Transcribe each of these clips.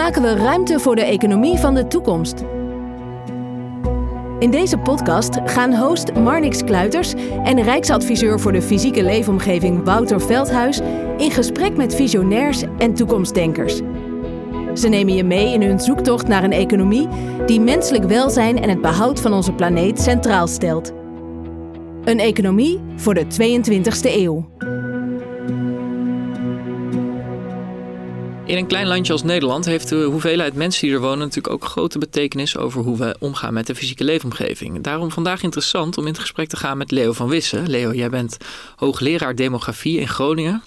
maken we ruimte voor de economie van de toekomst? In deze podcast gaan host Marnix Kluiters en Rijksadviseur voor de fysieke leefomgeving Wouter Veldhuis in gesprek met visionairs en toekomstdenkers. Ze nemen je mee in hun zoektocht naar een economie die menselijk welzijn en het behoud van onze planeet centraal stelt. Een economie voor de 22e eeuw. In een klein landje als Nederland heeft de hoeveelheid mensen die er wonen natuurlijk ook grote betekenis over hoe we omgaan met de fysieke leefomgeving. Daarom vandaag interessant om in het gesprek te gaan met Leo van Wissen. Leo, jij bent hoogleraar demografie in Groningen.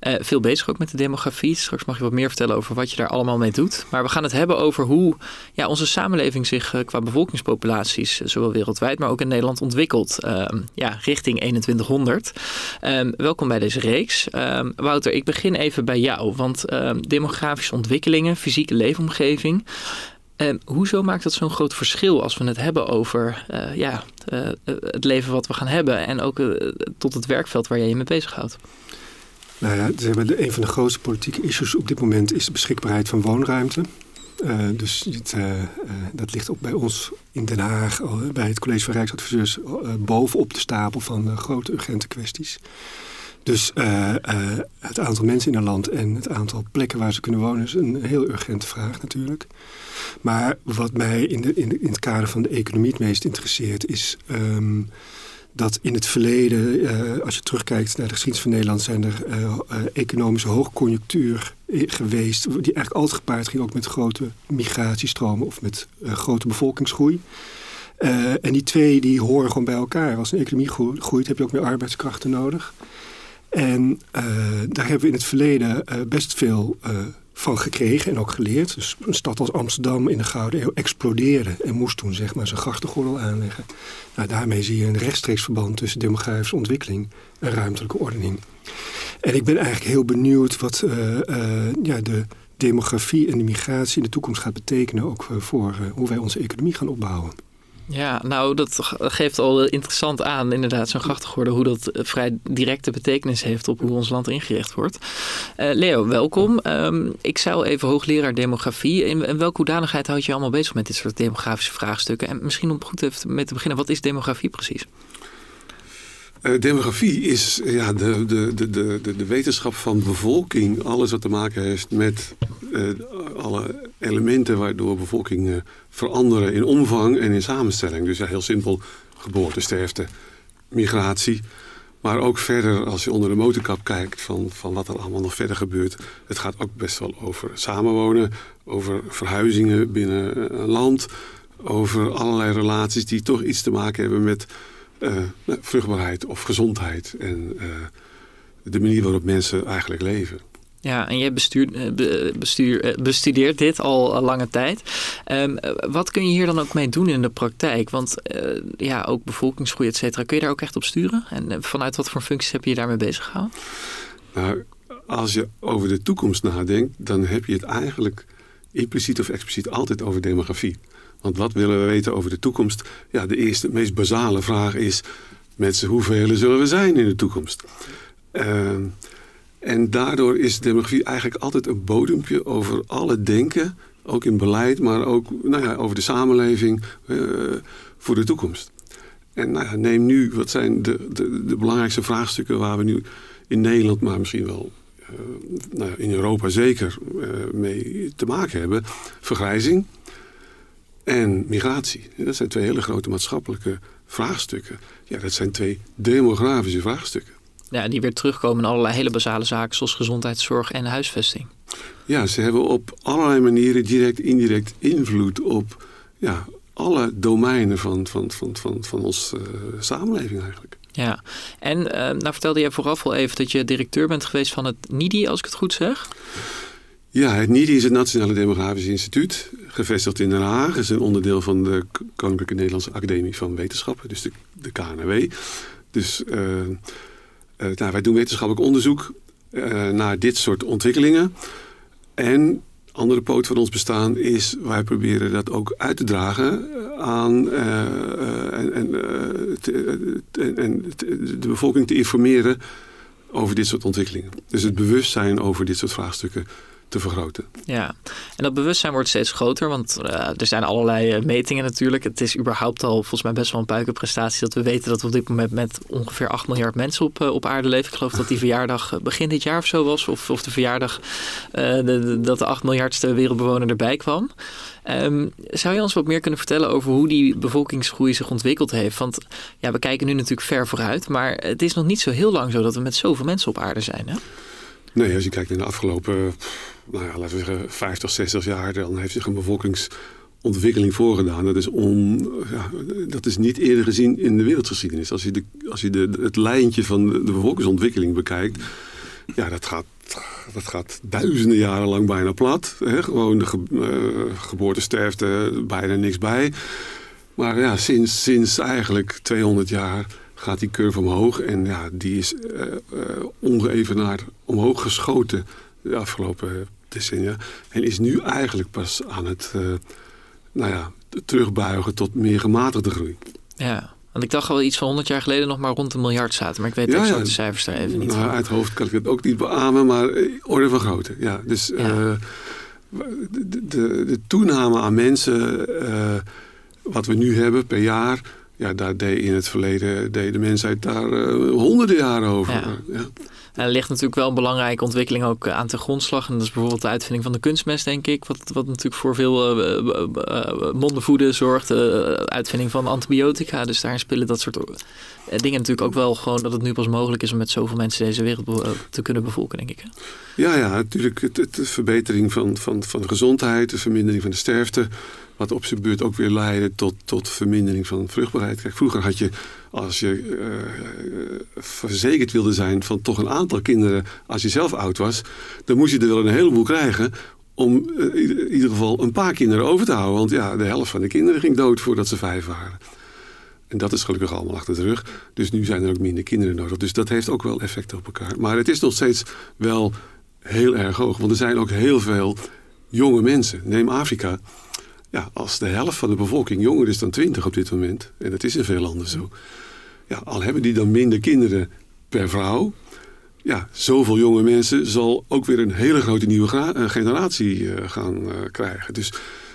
Uh, veel bezig ook met de demografie. Straks mag je wat meer vertellen over wat je daar allemaal mee doet. Maar we gaan het hebben over hoe ja, onze samenleving zich uh, qua bevolkingspopulaties, uh, zowel wereldwijd, maar ook in Nederland ontwikkelt. Ehm, ja, richting 2100. Ehm, welkom bij deze reeks. Ehm, Wouter, ik begin even bij jou. Want demografische ontwikkelingen, fysieke leefomgeving. Uh, hoezo maakt dat zo'n groot verschil als we het hebben over uh, ja, uh, het leven wat we gaan hebben en ook tot het werkveld waar jij je mee bezighoudt? Nou ja, een van de grootste politieke issues op dit moment is de beschikbaarheid van woonruimte. dus het, dat ligt ook bij ons in Den Haag, bij het College van Rijksadviseurs, bovenop de stapel van grote urgente kwesties. Dus uh, uh, het aantal mensen in een land en het aantal plekken waar ze kunnen wonen is een heel urgente vraag natuurlijk. Maar wat mij in, de, in, in het kader van de economie het meest interesseert is um, dat in het verleden, uh, als je terugkijkt naar de geschiedenis van Nederland, zijn er economische hoogconjunctuur geweest, die eigenlijk altijd gepaard ging ook met grote migratiestromen of met grote bevolkingsgroei. en die twee die horen gewoon bij elkaar. Als een economie groeit, heb je ook meer arbeidskrachten nodig. En uh, daar hebben we in het verleden uh, best veel uh, van gekregen en ook geleerd. Dus een stad als Amsterdam in de Gouden Eeuw explodeerde en moest toen zeg maar zijn grachtengordel aanleggen. Nou, daarmee zie je een rechtstreeks verband tussen demografische ontwikkeling en ruimtelijke ordening. En ik ben eigenlijk heel benieuwd wat ja, de demografie en de migratie in de toekomst gaat betekenen, ook voor hoe wij onze economie gaan opbouwen. Ja, nou, dat geeft al interessant aan, inderdaad, zo'n grachtengorde, hoe dat vrij directe betekenis heeft op hoe ons land ingericht wordt. Uh, Leo, welkom. Um, ik zou even hoogleraar demografie. In, in, welke hoedanigheid houd je allemaal bezig met dit soort demografische vraagstukken? En misschien om goed even mee te beginnen, wat is demografie precies? Uh, demografie is ja, de, de, de, de, de wetenschap van bevolking. Alles wat te maken heeft met uh, alle elementen waardoor bevolking uh, veranderen in omvang en in samenstelling. Dus ja, heel simpel, geboorte, sterfte, migratie. Maar ook verder, als je onder de motorkap kijkt van, van wat er allemaal nog verder gebeurt. Het gaat ook best wel over samenwonen, over verhuizingen binnen een land. Over allerlei relaties die toch iets te maken hebben met uh, vruchtbaarheid of gezondheid. En uh, de manier waarop mensen eigenlijk leven. Ja, en jij eh, bestuur, bestudeert dit al lange tijd. Um, wat kun je hier dan ook mee doen in de praktijk? Want uh, ja, ook bevolkingsgroei, et cetera. Kun je daar ook echt op sturen? En vanuit wat voor functies heb je je daarmee bezig gehouden? Nou, als je over de toekomst nadenkt, dan heb je het eigenlijk impliciet of expliciet altijd over demografie. Want wat willen we weten over de toekomst? Ja, de eerste, meest basale vraag is... mensen, hoeveel zullen we zijn in de toekomst? Uh, en daardoor is demografie eigenlijk altijd een bodempje over alle denken... ook in beleid, maar ook nou ja, over de samenleving uh, voor de toekomst. En nou neem nu, wat zijn de, de, de, belangrijkste vraagstukken... waar we nu in Nederland, maar misschien wel uh, nou ja, in Europa zeker uh, mee te maken hebben. Vergrijzing en migratie. Dat zijn twee hele grote maatschappelijke vraagstukken. Ja, dat zijn twee demografische vraagstukken. Ja, die weer terugkomen in allerlei hele basale zaken zoals gezondheidszorg en huisvesting. Ja, ze hebben op allerlei manieren direct, indirect invloed op ja, alle domeinen van, van, van, van, van onze uh, samenleving eigenlijk. Ja, en uh, nou vertelde jij vooraf al even dat je directeur bent geweest van het NIDI, als ik het goed zeg. Ja, het NIDI is het Nationale Demografisch Instituut, gevestigd in Den Haag. Is een onderdeel van de Koninklijke Nederlandse Academie van Wetenschappen, dus de, de KNW. Dus uh, uh, nou, wij doen wetenschappelijk onderzoek uh, naar dit soort ontwikkelingen. En andere poot van ons bestaan is, wij proberen dat ook uit te dragen aan en de bevolking te informeren over dit soort ontwikkelingen. Dus het bewustzijn over dit soort vraagstukken te vergroten. Ja, en dat bewustzijn wordt steeds groter, want uh, er zijn allerlei uh, metingen natuurlijk. Het is überhaupt al volgens mij best wel een puikenprestatie dat we weten dat we op dit moment met ongeveer 8 miljard mensen op, uh, op aarde leven. Ik geloof dat die verjaardag begin dit jaar of zo was, of, of de verjaardag de, de, dat de 8 miljardste wereldbewoner erbij kwam. Um, zou je ons wat meer kunnen vertellen over hoe die bevolkingsgroei zich ontwikkeld heeft? Want ja, we kijken nu natuurlijk ver vooruit, maar het is nog niet zo heel lang zo dat we met zoveel mensen op aarde zijn. Hè? Nee, als je kijkt in de afgelopen, nou ja, laten we zeggen, 50, 60 jaar, dan heeft zich een bevolkingsontwikkeling voorgedaan. Dat is, on, ja, dat is niet eerder gezien in de wereldgeschiedenis. Als je, de, als je de, het lijntje van de bevolkingsontwikkeling bekijkt, ja, dat gaat, dat gaat duizenden jaren lang bijna plat. Hè? Gewoon de ge, uh, geboortesterfte, bijna niks bij. Maar ja, sinds, sinds eigenlijk 200 jaar gaat die curve omhoog. En ja, die is uh, uh, ongeëvenaard omhoog geschoten de afgelopen decennia. En is nu eigenlijk pas aan het uh, nou ja, terugbuigen tot meer gematigde groei. Ja, want ik dacht al iets van 100 jaar geleden nog maar rond een miljard zaten. Maar ik weet ja, ja. de cijfers daar even niet nou, Uit hoofd kan ik het ook niet beamen, maar orde van grootte. Ja, dus ja. De, de, de, toename aan mensen, wat we nu hebben per jaar ja, daar deed in het verleden deed de mensheid daar uh, honderden jaren over. Ja. ja. Er ligt natuurlijk wel een belangrijke ontwikkeling ook aan ten grondslag. En dat is bijvoorbeeld de uitvinding van de kunstmest, denk ik. Wat, wat natuurlijk voor veel uh, uh, mondenvoeden zorgt. Uitvinding van antibiotica. Dus daar spelen dat soort dingen natuurlijk ook wel gewoon... dat het nu pas mogelijk is om met zoveel mensen deze wereld te kunnen bevolken, denk ik. Hè? Ja, ja, natuurlijk. De verbetering van, van, van de gezondheid, de vermindering van de sterfte... Wat op zijn beurt ook weer leidde tot, tot vermindering van vruchtbaarheid. Kijk, vroeger had je, als je uh, verzekerd wilde zijn van toch een aantal kinderen als je zelf oud was, dan moest je er wel een heleboel krijgen om uh, in ieder geval een paar kinderen over te houden. Want ja, de helft van de kinderen ging dood voordat ze vijf waren. En dat is gelukkig allemaal achter de rug. Dus nu zijn er ook minder kinderen nodig. Dus dat heeft ook wel effect op elkaar. Maar het is nog steeds wel heel erg hoog. Want er zijn ook heel veel jonge mensen. Neem Afrika. Ja, als de helft van de bevolking jonger is dan 20 op dit moment, en dat is in veel landen zo, ja, al hebben die dan minder kinderen per vrouw, ja, zoveel jonge mensen zal ook weer een hele grote nieuwe generatie uh, gaan uh, krijgen. Dus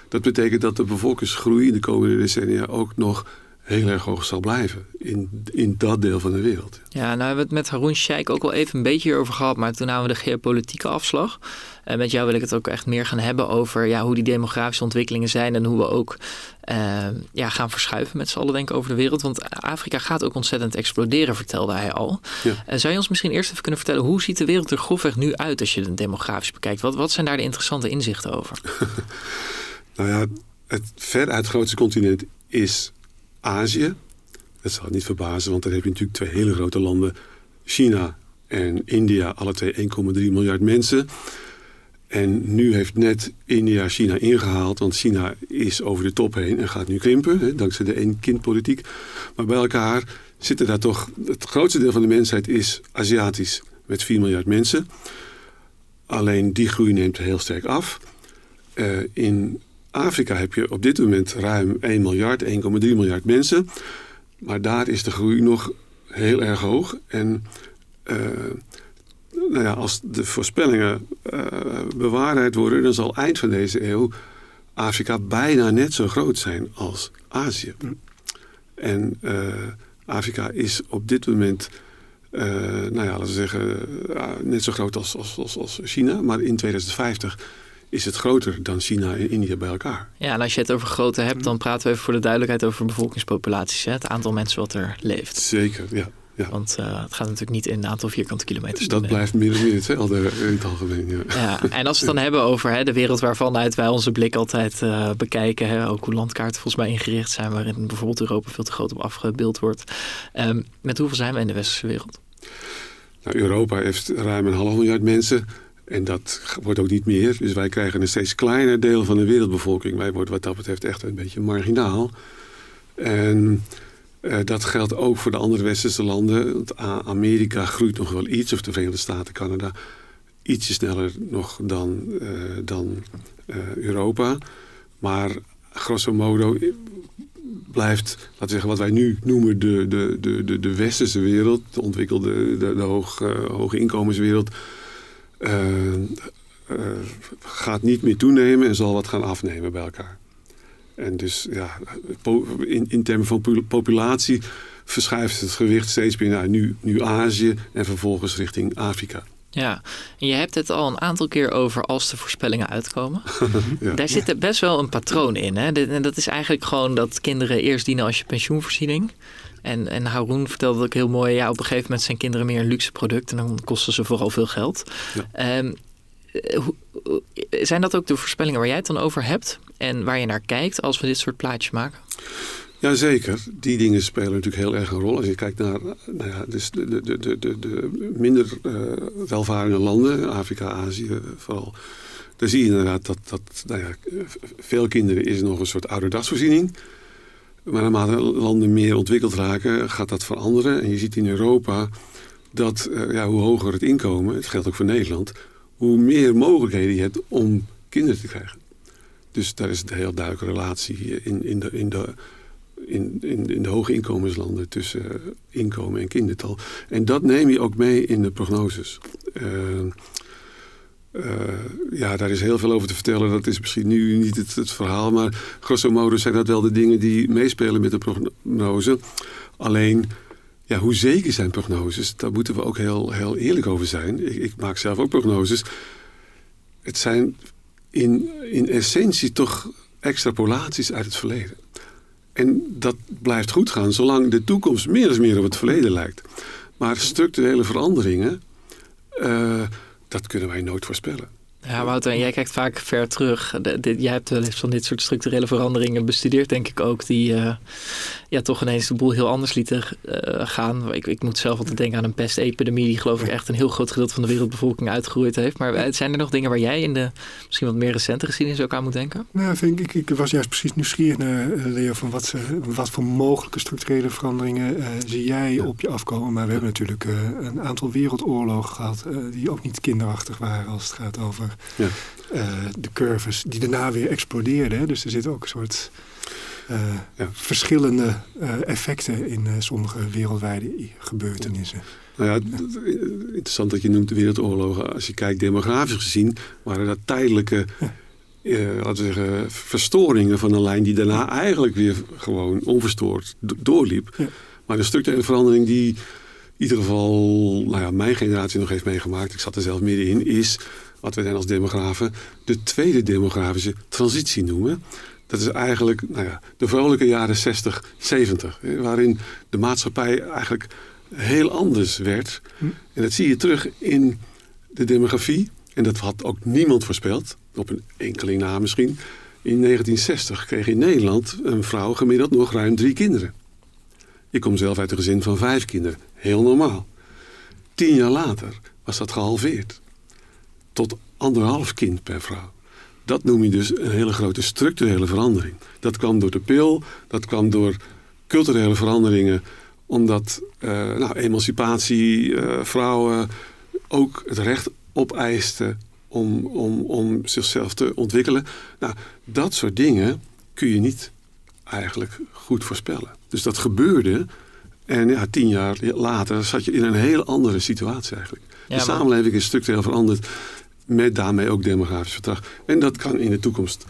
dat betekent dat de bevolkingsgroei in de komende decennia ook nog heel erg hoog zal blijven in, in dat deel van de wereld. Ja, nou hebben we het met Haroun Sheikh ook wel even een beetje over gehad, maar toen namen we de geopolitieke afslag. En met jou wil ik het ook echt meer gaan hebben over ja, hoe die demografische ontwikkelingen zijn en hoe we ook uh, ja, gaan verschuiven met z'n allen denken over de wereld. Want Afrika gaat ook ontzettend exploderen, vertelde hij al. Ja. Uh, zou je ons misschien eerst even kunnen vertellen, hoe ziet de wereld er grofweg nu uit als je het demografisch bekijkt? Wat, wat zijn daar de interessante inzichten over? nou ja, het veruit grootste continent is Azië. Dat zal niet verbazen, want dan heb je natuurlijk twee hele grote landen. China en India, alle twee 1,3 miljard mensen. En nu heeft net India China ingehaald, want China is over de top heen en gaat nu krimpen, hè, dankzij de één-kind-politiek. Maar bij elkaar zitten daar toch, het grootste deel van de mensheid is Aziatisch, met 4 miljard mensen. Alleen die groei neemt heel sterk af. Uh, in Afrika heb je op dit moment ruim 1 miljard, 1,3 miljard mensen. Maar daar is de groei nog heel erg hoog. En uh, nou ja, als de voorspellingen uh, bewaarheid worden, dan zal eind van deze eeuw Afrika bijna net zo groot zijn als Azië. En uh, Afrika is op dit moment, nou ja, laten we zeggen, net zo groot als, als, als, als China. Maar in 2050 is het groter dan China en India bij elkaar. Ja, en als je het over grootte hebt, dan praten we even voor de duidelijkheid over bevolkingspopulaties. Hè? Het aantal mensen wat er leeft. Zeker, ja. ja. Want uh, het gaat natuurlijk niet in een aantal vierkante kilometers. Dat blijft meer of meer hetzelfde in het algemeen. Ja. ja. en als we het dan hebben over hè, de wereld waarvan uit wij onze blik altijd uh, bekijken. Hè, ook hoe landkaarten volgens mij ingericht zijn, waarin bijvoorbeeld Europa veel te groot op afgebeeld wordt. Um, met hoeveel zijn we in de westerse wereld? Nou, Europa heeft ruim een half miljard mensen. En dat wordt ook niet meer. Dus wij krijgen een steeds kleiner deel van de wereldbevolking. Wij worden wat dat betreft echt een beetje marginaal. En uh, dat geldt ook voor de andere westerse landen. Want Amerika groeit nog wel iets, of de Verenigde Staten, Canada, ietsje sneller nog dan, uh, dan uh, Europa. Maar grosso modo blijft, laten we zeggen, wat wij nu noemen de, de, de, de, de westerse wereld, de ontwikkelde, de, de hoog, hoge inkomenswereld gaat niet meer toenemen en zal wat gaan afnemen bij elkaar. En dus ja, in, in termen van populatie verschuift het gewicht steeds meer naar nu, nu Azië en vervolgens richting Afrika. Ja, en je hebt het al een aantal keer over als de voorspellingen uitkomen. ja. Daar zit best wel een patroon in. Hè? En dat is eigenlijk gewoon dat kinderen eerst dienen als je pensioenvoorziening. En, en Haroon vertelde ook heel mooi, ja, op een gegeven moment zijn kinderen meer een luxe product en dan kosten ze vooral veel geld. Ja. Um, zijn dat ook de voorspellingen waar jij het dan over hebt en waar je naar kijkt als we dit soort plaatjes maken? Jazeker, die dingen spelen natuurlijk heel erg een rol. Als je kijkt naar nou ja, dus de, de, de, de, de minder uh, welvarende landen, Afrika, Azië vooral. Daar zie je inderdaad dat, dat nou ja, veel kinderen is nog een soort ouderdagsvoorziening. Maar naarmate landen meer ontwikkeld raken, gaat dat veranderen. En je ziet in Europa dat uh, ja, hoe hoger het inkomen, het geldt ook voor Nederland, hoe meer mogelijkheden je hebt om kinderen te krijgen. Dus daar is een heel duidelijke relatie in, in, de, in, de, in, in, de hoge tussen inkomen en kindertal. En dat neem je ook mee in de prognoses. Uh, uh, ja, daar is heel veel over te vertellen. Dat is misschien nu niet het, het, verhaal. Maar grosso modo zijn dat wel de dingen die meespelen met de prognose. Alleen, ja, hoe zeker zijn prognoses? Daar moeten we ook heel, heel eerlijk over zijn. Ik, ik maak zelf ook prognoses. Het zijn in, in essentie toch extrapolaties uit het verleden. En dat blijft goed gaan zolang de toekomst meer en meer op het verleden lijkt. Maar structurele veranderingen, uh, dat kunnen wij nooit voorspellen. Ja, Wouter, jij kijkt vaak ver terug. jij hebt wel eens van dit soort structurele veranderingen bestudeerd, denk ik ook, die uh, ja, toch ineens de boel heel anders lieten uh, gaan. Ik, ik moet zelf altijd denken aan een pestepidemie, die geloof ik echt een heel groot gedeelte van de wereldbevolking uitgeroeid heeft. Maar eh, zijn er nog dingen waar jij in de misschien wat meer recente geschiedenis ook aan moet denken? Nou, vind ik, ik was juist precies nieuwsgierig naar Leo van wat, wat voor mogelijke structurele veranderingen zie jij op je afkomen. Maar we hebben natuurlijk een aantal wereldoorlogen gehad die ook niet kinderachtig waren als het gaat over ja. Uh, de curves die daarna weer explodeerden. Hè? Dus er zitten ook een soort uh, ja. verschillende uh, effecten in sommige wereldwijde gebeurtenissen. Nou ja, interessant dat je noemt de wereldoorlogen. Als je kijkt demografisch gezien, waren dat tijdelijke laten we zeggen, verstoringen van een lijn die daarna eigenlijk weer gewoon onverstoord doorliep. Ja. Maar de structurele verandering die in ieder geval nou ja, mijn generatie nog heeft meegemaakt, ik zat er zelf middenin, is wat wij dan als demografen de tweede demografische transitie noemen. Dat is eigenlijk nou ja, de vrolijke jaren 60, 70, waarin de maatschappij eigenlijk heel anders werd. Hm. En dat zie je terug in de demografie. En dat had ook niemand voorspeld, op een enkeling na misschien. In 1960 kreeg in Nederland een vrouw gemiddeld nog ruim drie kinderen. Ik kom zelf uit een gezin van vijf kinderen. Heel normaal. Tien jaar later was dat gehalveerd tot anderhalf kind per vrouw. Dat noem je dus een hele grote structurele verandering. Dat kwam door de pil, dat kwam door culturele veranderingen, omdat uh, nou, emancipatie, uh, vrouwen ook het recht opeisten om, om, om zichzelf te ontwikkelen. Nou, dat soort dingen kun je niet eigenlijk goed voorspellen. Dus dat gebeurde en ja, tien jaar later zat je in een heel andere situatie eigenlijk. de samenleving is structureel veranderd met daarmee ook demografisch vertrag. En dat kan in de toekomst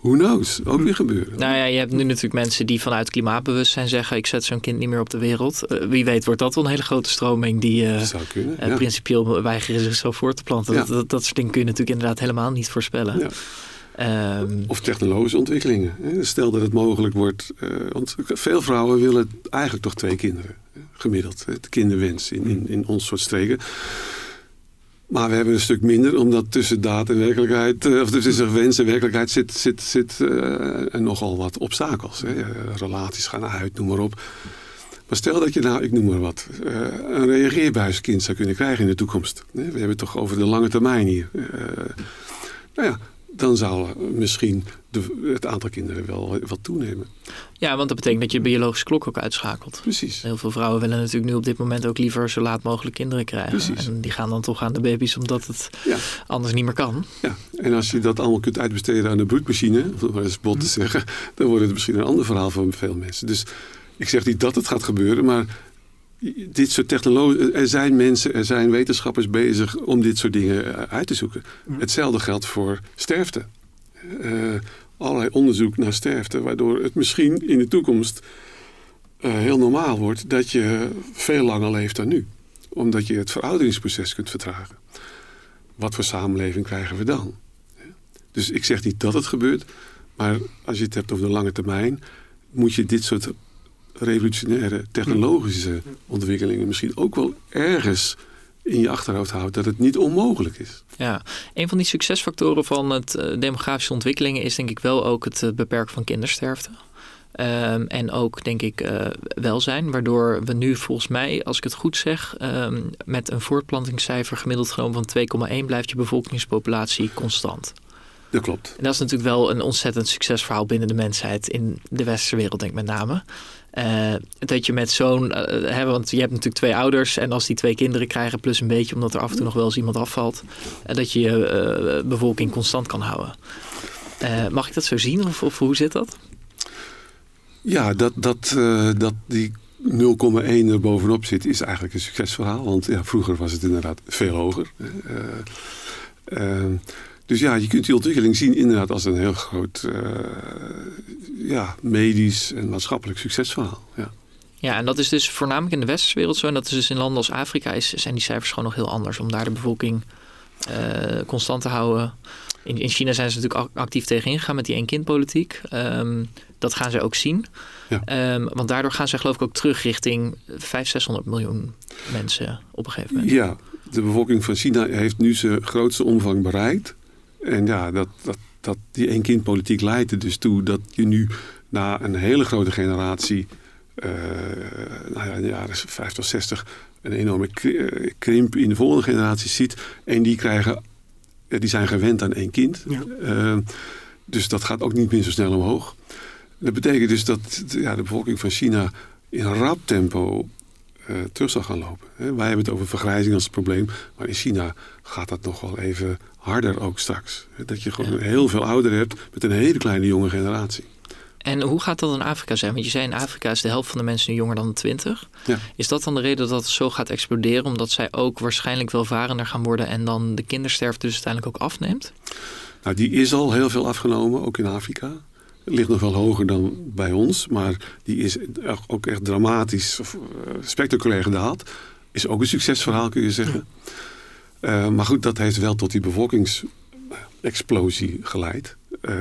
Who knows? Ook weer gebeuren. Nou ja, je hebt nu natuurlijk mensen die vanuit klimaatbewustzijn zeggen: ik zet zo'n kind niet meer op de wereld. Uh, wie weet wordt dat wel een hele grote stroming die uh, Zou kunnen, uh, principieel weigeren zichzelf voor te planten. Ja. Dat, dat, soort dingen kun je natuurlijk inderdaad helemaal niet voorspellen. Ja. Um, of technologische ontwikkelingen. Stel dat het mogelijk wordt. want veel vrouwen willen eigenlijk toch twee kinderen. Gemiddeld. De kinderwens in, in, in ons soort streken. Maar we hebben een stuk minder, omdat tussen daad en werkelijkheid, eh, of tussen wens en werkelijkheid, zit, zit, zit uh, nogal wat obstakels. Hè. Relaties gaan uit, noem maar op. Maar stel dat je nou, ik noem maar wat, uh, een reageerbuiskind zou kunnen krijgen in de toekomst. We hebben het toch over de lange termijn hier. nou ja, dan zou misschien de, het aantal kinderen wel wat toenemen. Ja, want dat betekent dat je biologische klok ook uitschakelt. Precies. Heel veel vrouwen willen natuurlijk nu op dit moment ook liever zo laat mogelijk kinderen krijgen. Precies. En die gaan dan toch aan de baby's omdat het ja. anders niet meer kan. Ja, en als je dat allemaal kunt uitbesteden aan de broedmachine, om maar eens bot te mhm. zeggen, dan wordt het misschien een ander verhaal voor veel mensen. Dus ik zeg niet dat het gaat gebeuren, maar dit soort technologie, er zijn mensen, er zijn wetenschappers bezig om dit soort dingen eh, uit te zoeken. Hetzelfde geldt voor sterfte. Uh, allerlei onderzoek naar sterfte, waardoor het misschien in de toekomst uh, heel normaal wordt dat je veel langer leeft dan nu. Omdat je het verouderingsproces kunt vertragen. Wat voor samenleving krijgen we dan? Dus ik zeg niet dat het gebeurt, maar als je het hebt over de lange termijn, moet je dit soort revolutionaire technologische ontwikkelingen misschien ook wel ergens in je achterhoofd houden dat het niet onmogelijk is. Ja, een van die succesfactoren van het uh, demografische ontwikkelingen is denk ik wel ook het uh, beperken van kindersterfte. Um, en ook, denk ik, uh, welzijn. Waardoor we nu volgens mij, als ik het goed zeg, um, met een voortplantingscijfer gemiddeld genomen van 2,1 blijft je bevolkingspopulatie constant. Dat klopt. En dat is natuurlijk wel een ontzettend succesverhaal binnen de mensheid in de westerse wereld, denk ik met name. Uh, dat je met zo'n, uh, want je hebt natuurlijk twee ouders en als die twee kinderen krijgen, plus een beetje, omdat er af en toe nog wel eens iemand afvalt, uh, dat je je bevolking constant kan houden. mag ik dat zo zien of, of, hoe zit dat? Ja, dat, dat, dat die 0,1 er bovenop zit, is eigenlijk een succesverhaal. Want ja, vroeger was het inderdaad veel hoger. Dus ja, je kunt die ontwikkeling zien inderdaad als een heel groot uh, ja, medisch en maatschappelijk succesverhaal. Ja. Ja, en dat is dus voornamelijk in de westerse wereld zo. En dat is dus in landen als Afrika is, zijn die cijfers gewoon nog heel anders. Om daar de bevolking uh, constant te houden. In, in China zijn ze natuurlijk actief tegen ingegaan met die één-kind-politiek. Um, dat gaan ze ook zien. Ja. Um, want daardoor gaan ze geloof ik ook terug richting 500, 600 miljoen mensen op een gegeven moment. Ja, de bevolking van China heeft nu zijn grootste omvang bereikt. En ja, dat, dat, dat, die één-kind-politiek leidt er dus toe dat je nu na een hele grote generatie, uh, nou ja, in de jaren 50, 60, een enorme eh, krimp in de volgende generatie ziet. En die krijgen, die zijn gewend aan één kind. Ja. Uh, dus dat gaat ook niet meer zo snel omhoog. Dat betekent dus dat ja, de bevolking van China in rap tempo uh, terug zal gaan lopen. Wij hebben het over vergrijzing als probleem, maar in China gaat dat nog wel even harder ook straks. Dat je gewoon heel veel ouderen hebt met een hele kleine jonge generatie. En hoe gaat dat in Afrika zijn? Want je zei in Afrika is de helft van de mensen nu jonger dan 20. Ja. Is dat dan de reden dat het zo gaat exploderen? Omdat zij ook waarschijnlijk welvarender gaan worden en dan de kindersterfte dus uiteindelijk ook afneemt? Nou, die is al heel veel afgenomen, ook in Afrika. Het ligt nog wel hoger dan bij ons, maar die is ook echt dramatisch, of, uh, spectaculair gedaald. Is ook een succesverhaal, kun je zeggen. Uh, maar goed, dat heeft wel tot die bevolkingsexplosie geleid. Uh,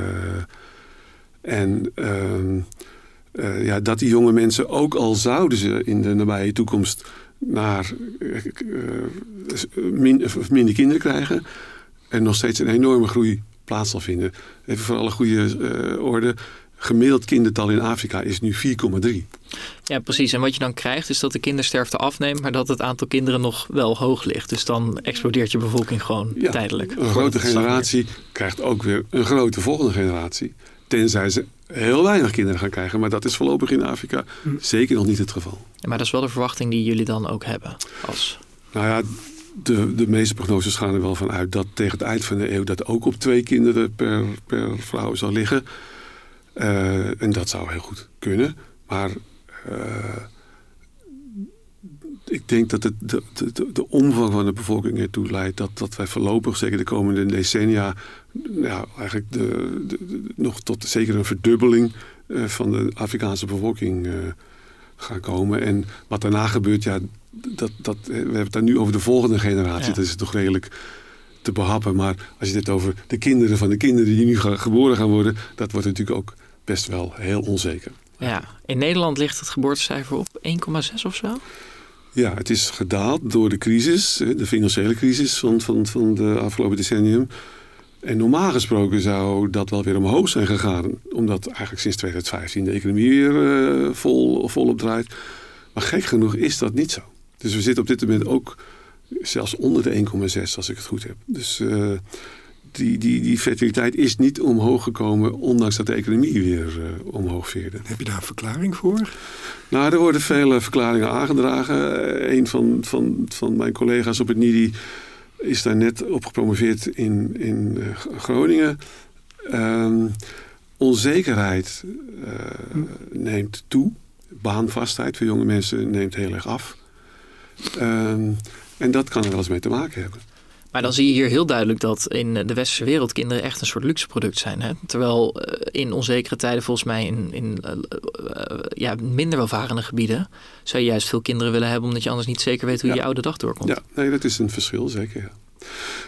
en uh, ja, dat die jonge mensen, ook al zouden ze in de nabije toekomst naar min, minder kinderen krijgen, en nog steeds een enorme groei plaats zal vinden. Even voor alle goede orde gemiddeld kindertal in Afrika is nu 4,3. Ja, precies. En wat je dan krijgt is dat de kindersterfte afneemt, maar dat het aantal kinderen nog wel hoog ligt. Dus dan explodeert je bevolking gewoon ja, tijdelijk. Een grote generatie krijgt ook weer een grote volgende generatie. Tenzij ze heel weinig kinderen gaan krijgen. Maar dat is voorlopig in Afrika hm. zeker nog niet het geval. Ja, maar dat is wel de verwachting die jullie dan ook hebben als... Nou ja, de, de meeste prognoses gaan er wel van uit dat tegen het eind van de eeuw dat ook op twee kinderen per, per vrouw zal liggen. Uh, en dat zou heel goed kunnen. Maar uh, ik denk dat het de, de, de, omvang van de bevolking ertoe leidt dat, dat wij voorlopig, zeker de komende decennia, ja, eigenlijk de, de, nog tot zeker een verdubbeling uh, van de Afrikaanse bevolking gaan komen. En wat daarna gebeurt, ja, dat, dat, we hebben het daar nu over de volgende generatie. Ja. Dat is toch redelijk te behappen. Maar als je het over de kinderen van de kinderen die nu geboren gaan worden, dat wordt natuurlijk ook best wel heel onzeker. Ja, in Nederland ligt het geboortecijfer op 1,6 of zo? Ja, het is gedaald door de crisis, de financiële crisis van, van, van de afgelopen decennium. En normaal gesproken zou dat wel weer omhoog zijn gegaan. Omdat eigenlijk sinds 2015 de economie weer uh, vol, volop draait. Maar gek genoeg is dat niet zo. Dus we zitten op dit moment ook zelfs onder de 1,6 als ik het goed heb. Dus uh, die, die, die fertiliteit is niet omhoog gekomen, ondanks dat de economie weer uh, omhoog veerde. Heb je daar een verklaring voor? Nou, er worden vele verklaringen aangedragen. Uh, een van, van, van mijn collega's op het NIDI is daar net op gepromoveerd in, in uh, Groningen. Um, onzekerheid neemt toe. Baanvastheid voor jonge mensen neemt heel erg af. Ehm, en dat kan er wel eens mee te maken hebben. Maar dan zie je hier heel duidelijk dat in de westerse wereld kinderen echt een soort luxe product zijn. Hè? Terwijl eh, in onzekere tijden volgens mij in, in uh, uh, ja, minder welvarende gebieden zou je juist veel kinderen willen hebben omdat je anders niet zeker weet hoe je, je oude dag doorkomt. Ja, nee, dat is een verschil zeker. Ja.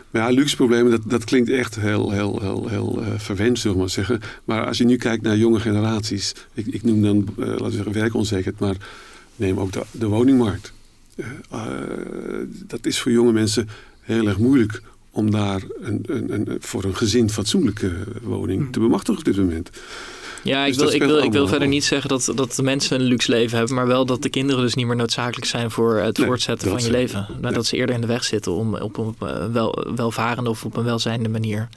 Maar ja, luxe problemen, dat, dat klinkt echt heel, heel, heel, heel verwend, zullen we maar zeggen. Maar als je nu kijkt naar jonge generaties, ik, ik noem dan, laten we zeggen, werkonzekerheid, maar neem ook de, de woningmarkt. dat is voor jonge mensen heel erg moeilijk om daar een, een, een, voor een gezin fatsoenlijke woning hmm. te bemachtigen op dit moment. Ja, ik, dus wil, ik, wil, ik wil verder niet zeggen dat, dat de mensen een luxe leven hebben, maar wel dat de kinderen dus niet meer noodzakelijk zijn voor het voortzetten van je leven. Maar dat ze eerder in de weg zitten om op een eh, wel, welvarende of op een welzijnde manier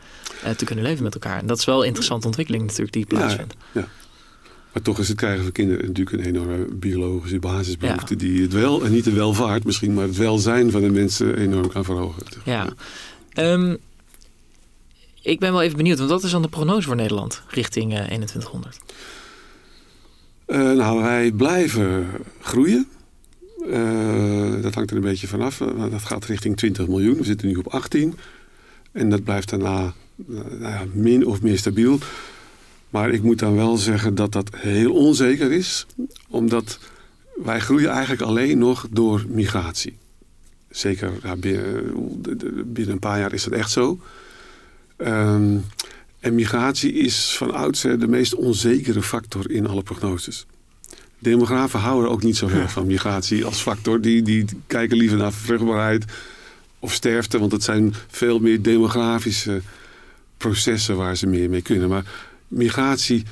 uh, te kunnen leven met elkaar. En dat is wel een interessante ontwikkeling natuurlijk die plaatsvindt. Ja, Maar toch is het krijgen van kinderen natuurlijk een enorme biologische basisbehoefte die het wel, en niet de welvaart misschien, maar het welzijn van de mensen enorm kan verhogen. Ja. Um, ik ben wel even benieuwd, want wat is dan de prognose voor Nederland richting uh, 2100? Uh, nou, wij blijven groeien. Uh, dat hangt er een beetje vanaf. Dat gaat richting 20 miljoen. We zitten nu op 18. En dat blijft daarna min of meer stabiel. Maar ik moet dan wel zeggen dat dat heel onzeker is. Omdat wij groeien eigenlijk alleen nog door migratie. Zeker ja, binnen, binnen, een paar jaar is dat echt zo. Um, en migratie is van oudsher de meest onzekere factor in alle prognoses. Demografen houden ook niet zo erg van migratie als factor. Die, die kijken liever naar vruchtbaarheid of sterfte, want het zijn veel meer demografische processen waar ze meer mee kunnen. Maar migratie,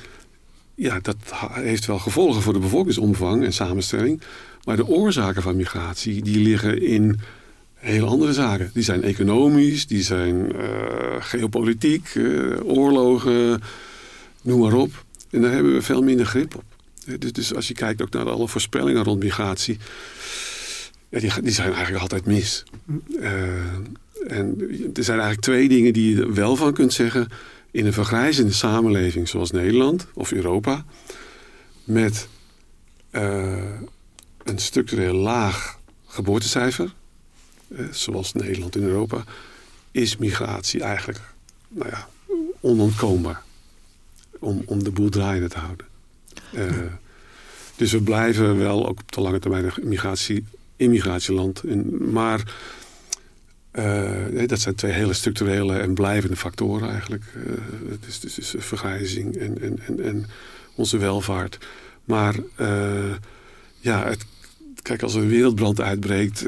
ja, dat heeft wel gevolgen voor de bevolkingsomvang en samenstelling. Maar de oorzaken van migratie, die liggen in hele andere zaken. Die zijn economisch, die zijn uh, geopolitiek, uh, oorlogen, noem maar op. En daar hebben we veel minder grip op. Dus, dus als je kijkt ook naar alle voorspellingen rond migratie, ja, die, die zijn eigenlijk altijd mis. Uh, en er zijn eigenlijk twee dingen die je er wel van kunt zeggen. In een vergrijzende samenleving zoals Nederland of Europa, met een structureel laag geboortecijfer, eh, zoals Nederland en Europa, is migratie eigenlijk nou ja, onontkoombaar om, om de boel draaiende te houden. Uh, dus we blijven wel ook op de lange termijn een migratie, immigratieland. En, maar uh, dat zijn twee hele structurele en blijvende factoren eigenlijk. Uh, dus, dus, dus vergrijzing en, en, en, en, onze welvaart. Maar ja, het kijk, als er een wereldbrand uitbreekt,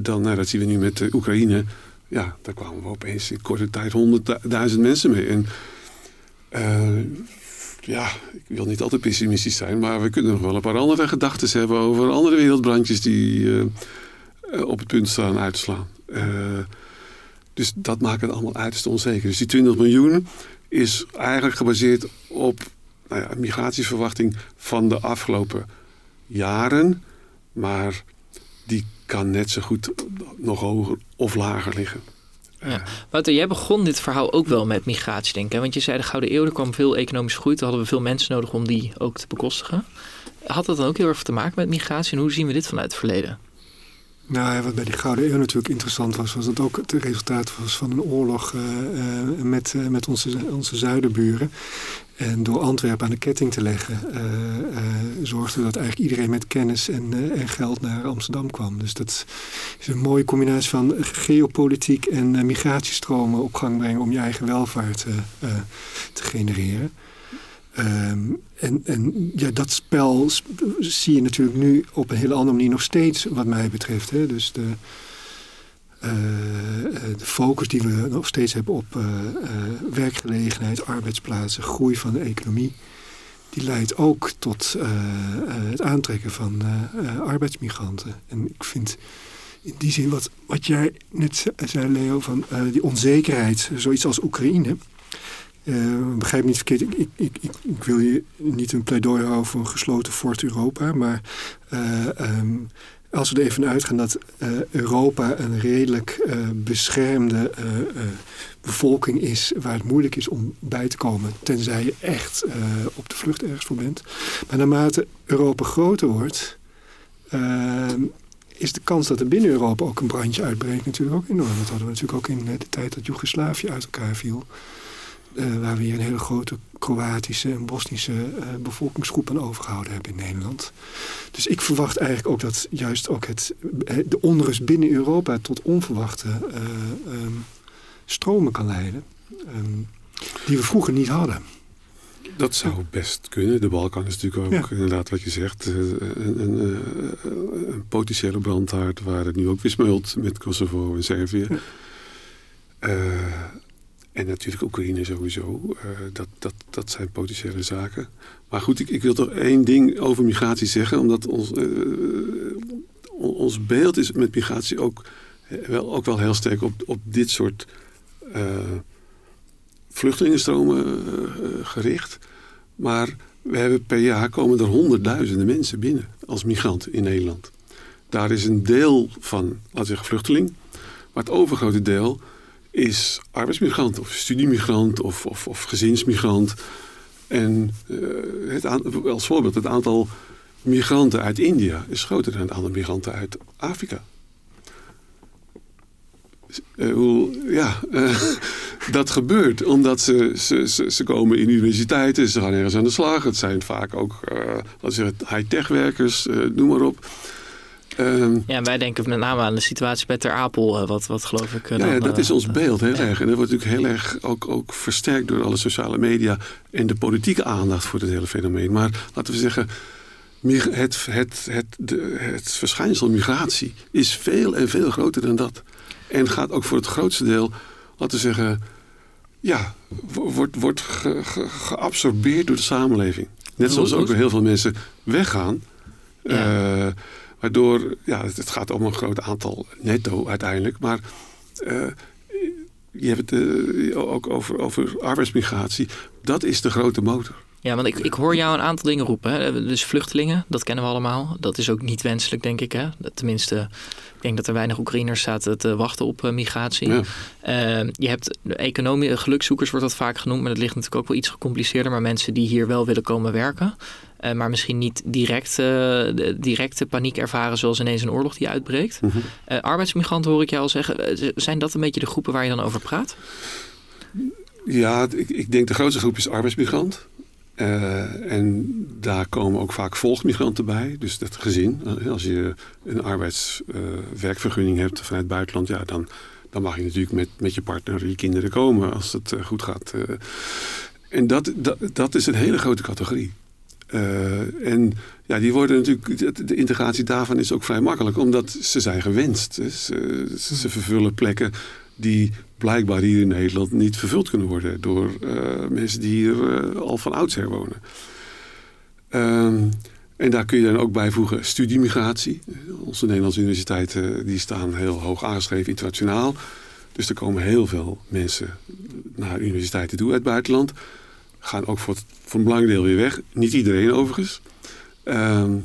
dan, nou, dat zien we nu met de Oekraïne. Ja, daar kwamen we opeens in korte tijd honderdduizend mensen mee. En ja, ik wil niet altijd pessimistisch zijn, maar we kunnen nog wel een paar andere gedachten hebben over andere wereldbrandjes die op het punt staan uit te slaan. dus dat maakt het allemaal uiterst onzeker. Dus die 20 miljoen is eigenlijk gebaseerd op nou ja, migratieverwachting van de afgelopen jaren. Maar die kan net zo goed nog hoger of lager liggen. Ja. Wouter, jij begon dit verhaal ook wel met migratie, denk ik. Want je zei de Gouden Eeuw, er kwam veel economische groei. Toen hadden we veel mensen nodig om die ook te bekostigen. Had dat dan ook heel erg te maken met migratie? En hoe zien we dit vanuit het verleden? Nou wat bij die Gouden Eeuw natuurlijk interessant was, was dat ook het resultaat was van een oorlog uh, uh, met, uh, met onze, onze zuidenburen. En door Antwerpen aan de ketting te leggen, zorgde dat eigenlijk iedereen met kennis en, en, geld naar Amsterdam kwam. Dus dat is een mooie combinatie van geopolitiek en migratiestromen op gang brengen om je eigen welvaart te genereren. Um, en, en ja, dat spel zie je natuurlijk nu op een hele andere manier nog steeds, wat mij betreft. Hè. Dus de, uh, de focus die we nog steeds hebben op uh, werkgelegenheid, arbeidsplaatsen, groei van de economie, die leidt ook tot het aantrekken van arbeidsmigranten. En ik vind in die zin wat, wat jij net zei, Leo, van die onzekerheid, zoiets als Oekraïne uh, begrijp me niet verkeerd, ik, ik, ik, ik, wil je niet een pleidooi houden voor een gesloten fort Europa. Maar uh, um, als we er even uitgaan dat uh, Europa een redelijk beschermde bevolking is... waar het moeilijk is om bij te komen, tenzij je echt op de vlucht ergens voor bent. Maar naarmate Europa groter wordt... Ehm, is de kans dat er binnen Europa ook een brandje uitbreekt natuurlijk ook enorm. Dat hadden we natuurlijk ook in de tijd dat Joegoslavië uit elkaar viel. Uh, waar we hier een hele grote Kroatische en Bosnische uh, bevolkingsgroep overgehouden hebben in Nederland. Dus ik verwacht eigenlijk ook dat juist ook het, de onrust binnen Europa tot onverwachte uh, um, stromen kan leiden. Um, die we vroeger niet hadden. Dat zou best kunnen. De Balkan is natuurlijk ook inderdaad wat je zegt. Een, een, een, potentiële brandhaard waar het nu ook weer smult met Kosovo en Servië. Ja. En natuurlijk Oekraïne sowieso. Uh, dat, dat, dat zijn potentiële zaken. Maar goed, ik, ik wil toch één ding over migratie zeggen. Omdat ons, uh, ons beeld is met migratie ook wel, ook wel heel sterk op, op dit soort vluchtelingenstromen gericht. Maar we hebben per jaar komen er honderdduizenden mensen binnen als migrant in Nederland. Daar is een deel van, laten we zeggen, vluchteling. Maar het overgrote deel is arbeidsmigrant of studiemigrant of, of, gezinsmigrant. En uh, het als voorbeeld, het aantal migranten uit India is groter dan het aantal migranten uit Afrika. Hoe, ja, uh, dat gebeurt omdat ze, ze, ze, ze, komen in universiteiten, ze gaan ergens aan de slag. Het zijn vaak ook high-tech werkers, noem maar op. Um, ja, wij denken met name aan de situatie bij Ter Apel, wat, wat geloof ik. Uh, ja, dat is ons beeld heel erg. En dat wordt natuurlijk heel erg ook, ook versterkt door alle sociale media en de politieke aandacht voor het hele fenomeen. Maar laten we zeggen, het, het, het, de, het verschijnsel migratie is veel en veel groter dan dat. En gaat ook voor het grootste deel, laten we zeggen, ja, wordt, wordt ge, ge, geabsorbeerd door de samenleving. Net zoals ook heel veel mensen weggaan. Ja. Uh, Waardoor, ja, het gaat om een groot aantal netto uiteindelijk. Maar uh, je hebt het uh, ook over, over arbeidsmigratie. Dat is de grote motor. Ja, want ik, ik hoor jou een aantal dingen roepen. Hè. Dus vluchtelingen, dat kennen we allemaal. Dat is ook niet wenselijk, denk ik. Hè. Tenminste, ik denk dat er weinig Oekraïners zaten te wachten op uh, migratie. Ja. Uh, je hebt economie, gelukzoekers wordt dat vaak genoemd. Maar dat ligt natuurlijk ook wel iets gecompliceerder. Maar mensen die hier wel willen komen werken. Uh, maar misschien niet direct, de directe paniek ervaren zoals ineens een oorlog die uitbreekt. Mm -hmm. arbeidsmigranten hoor ik jou al zeggen. zijn dat een beetje de groepen waar je dan over praat? Ja, ik, ik denk de grootste groep is arbeidsmigrant. En daar komen ook vaak volgmigranten bij. Dus dat gezin. Als je een arbeidswerkvergunning hebt vanuit het buitenland, ja, dan, dan mag je natuurlijk met, met je partner en je kinderen komen als het goed gaat. en dat, dat, dat is een hele grote categorie. En ja, die worden natuurlijk, de integratie daarvan is ook vrij makkelijk, omdat ze zijn gewenst. Ze, ze vervullen plekken die blijkbaar hier in Nederland niet vervuld kunnen worden door uh, mensen die hier uh, al van oudsher wonen. Um, en daar kun je dan ook bijvoegen studiemigratie. Onze Nederlandse universiteiten die staan heel hoog aangeschreven internationaal. Dus er komen heel veel mensen naar universiteiten toe uit het buitenland. Gaan ook voor, voor een belangrijk deel weer weg. Niet iedereen overigens. Um,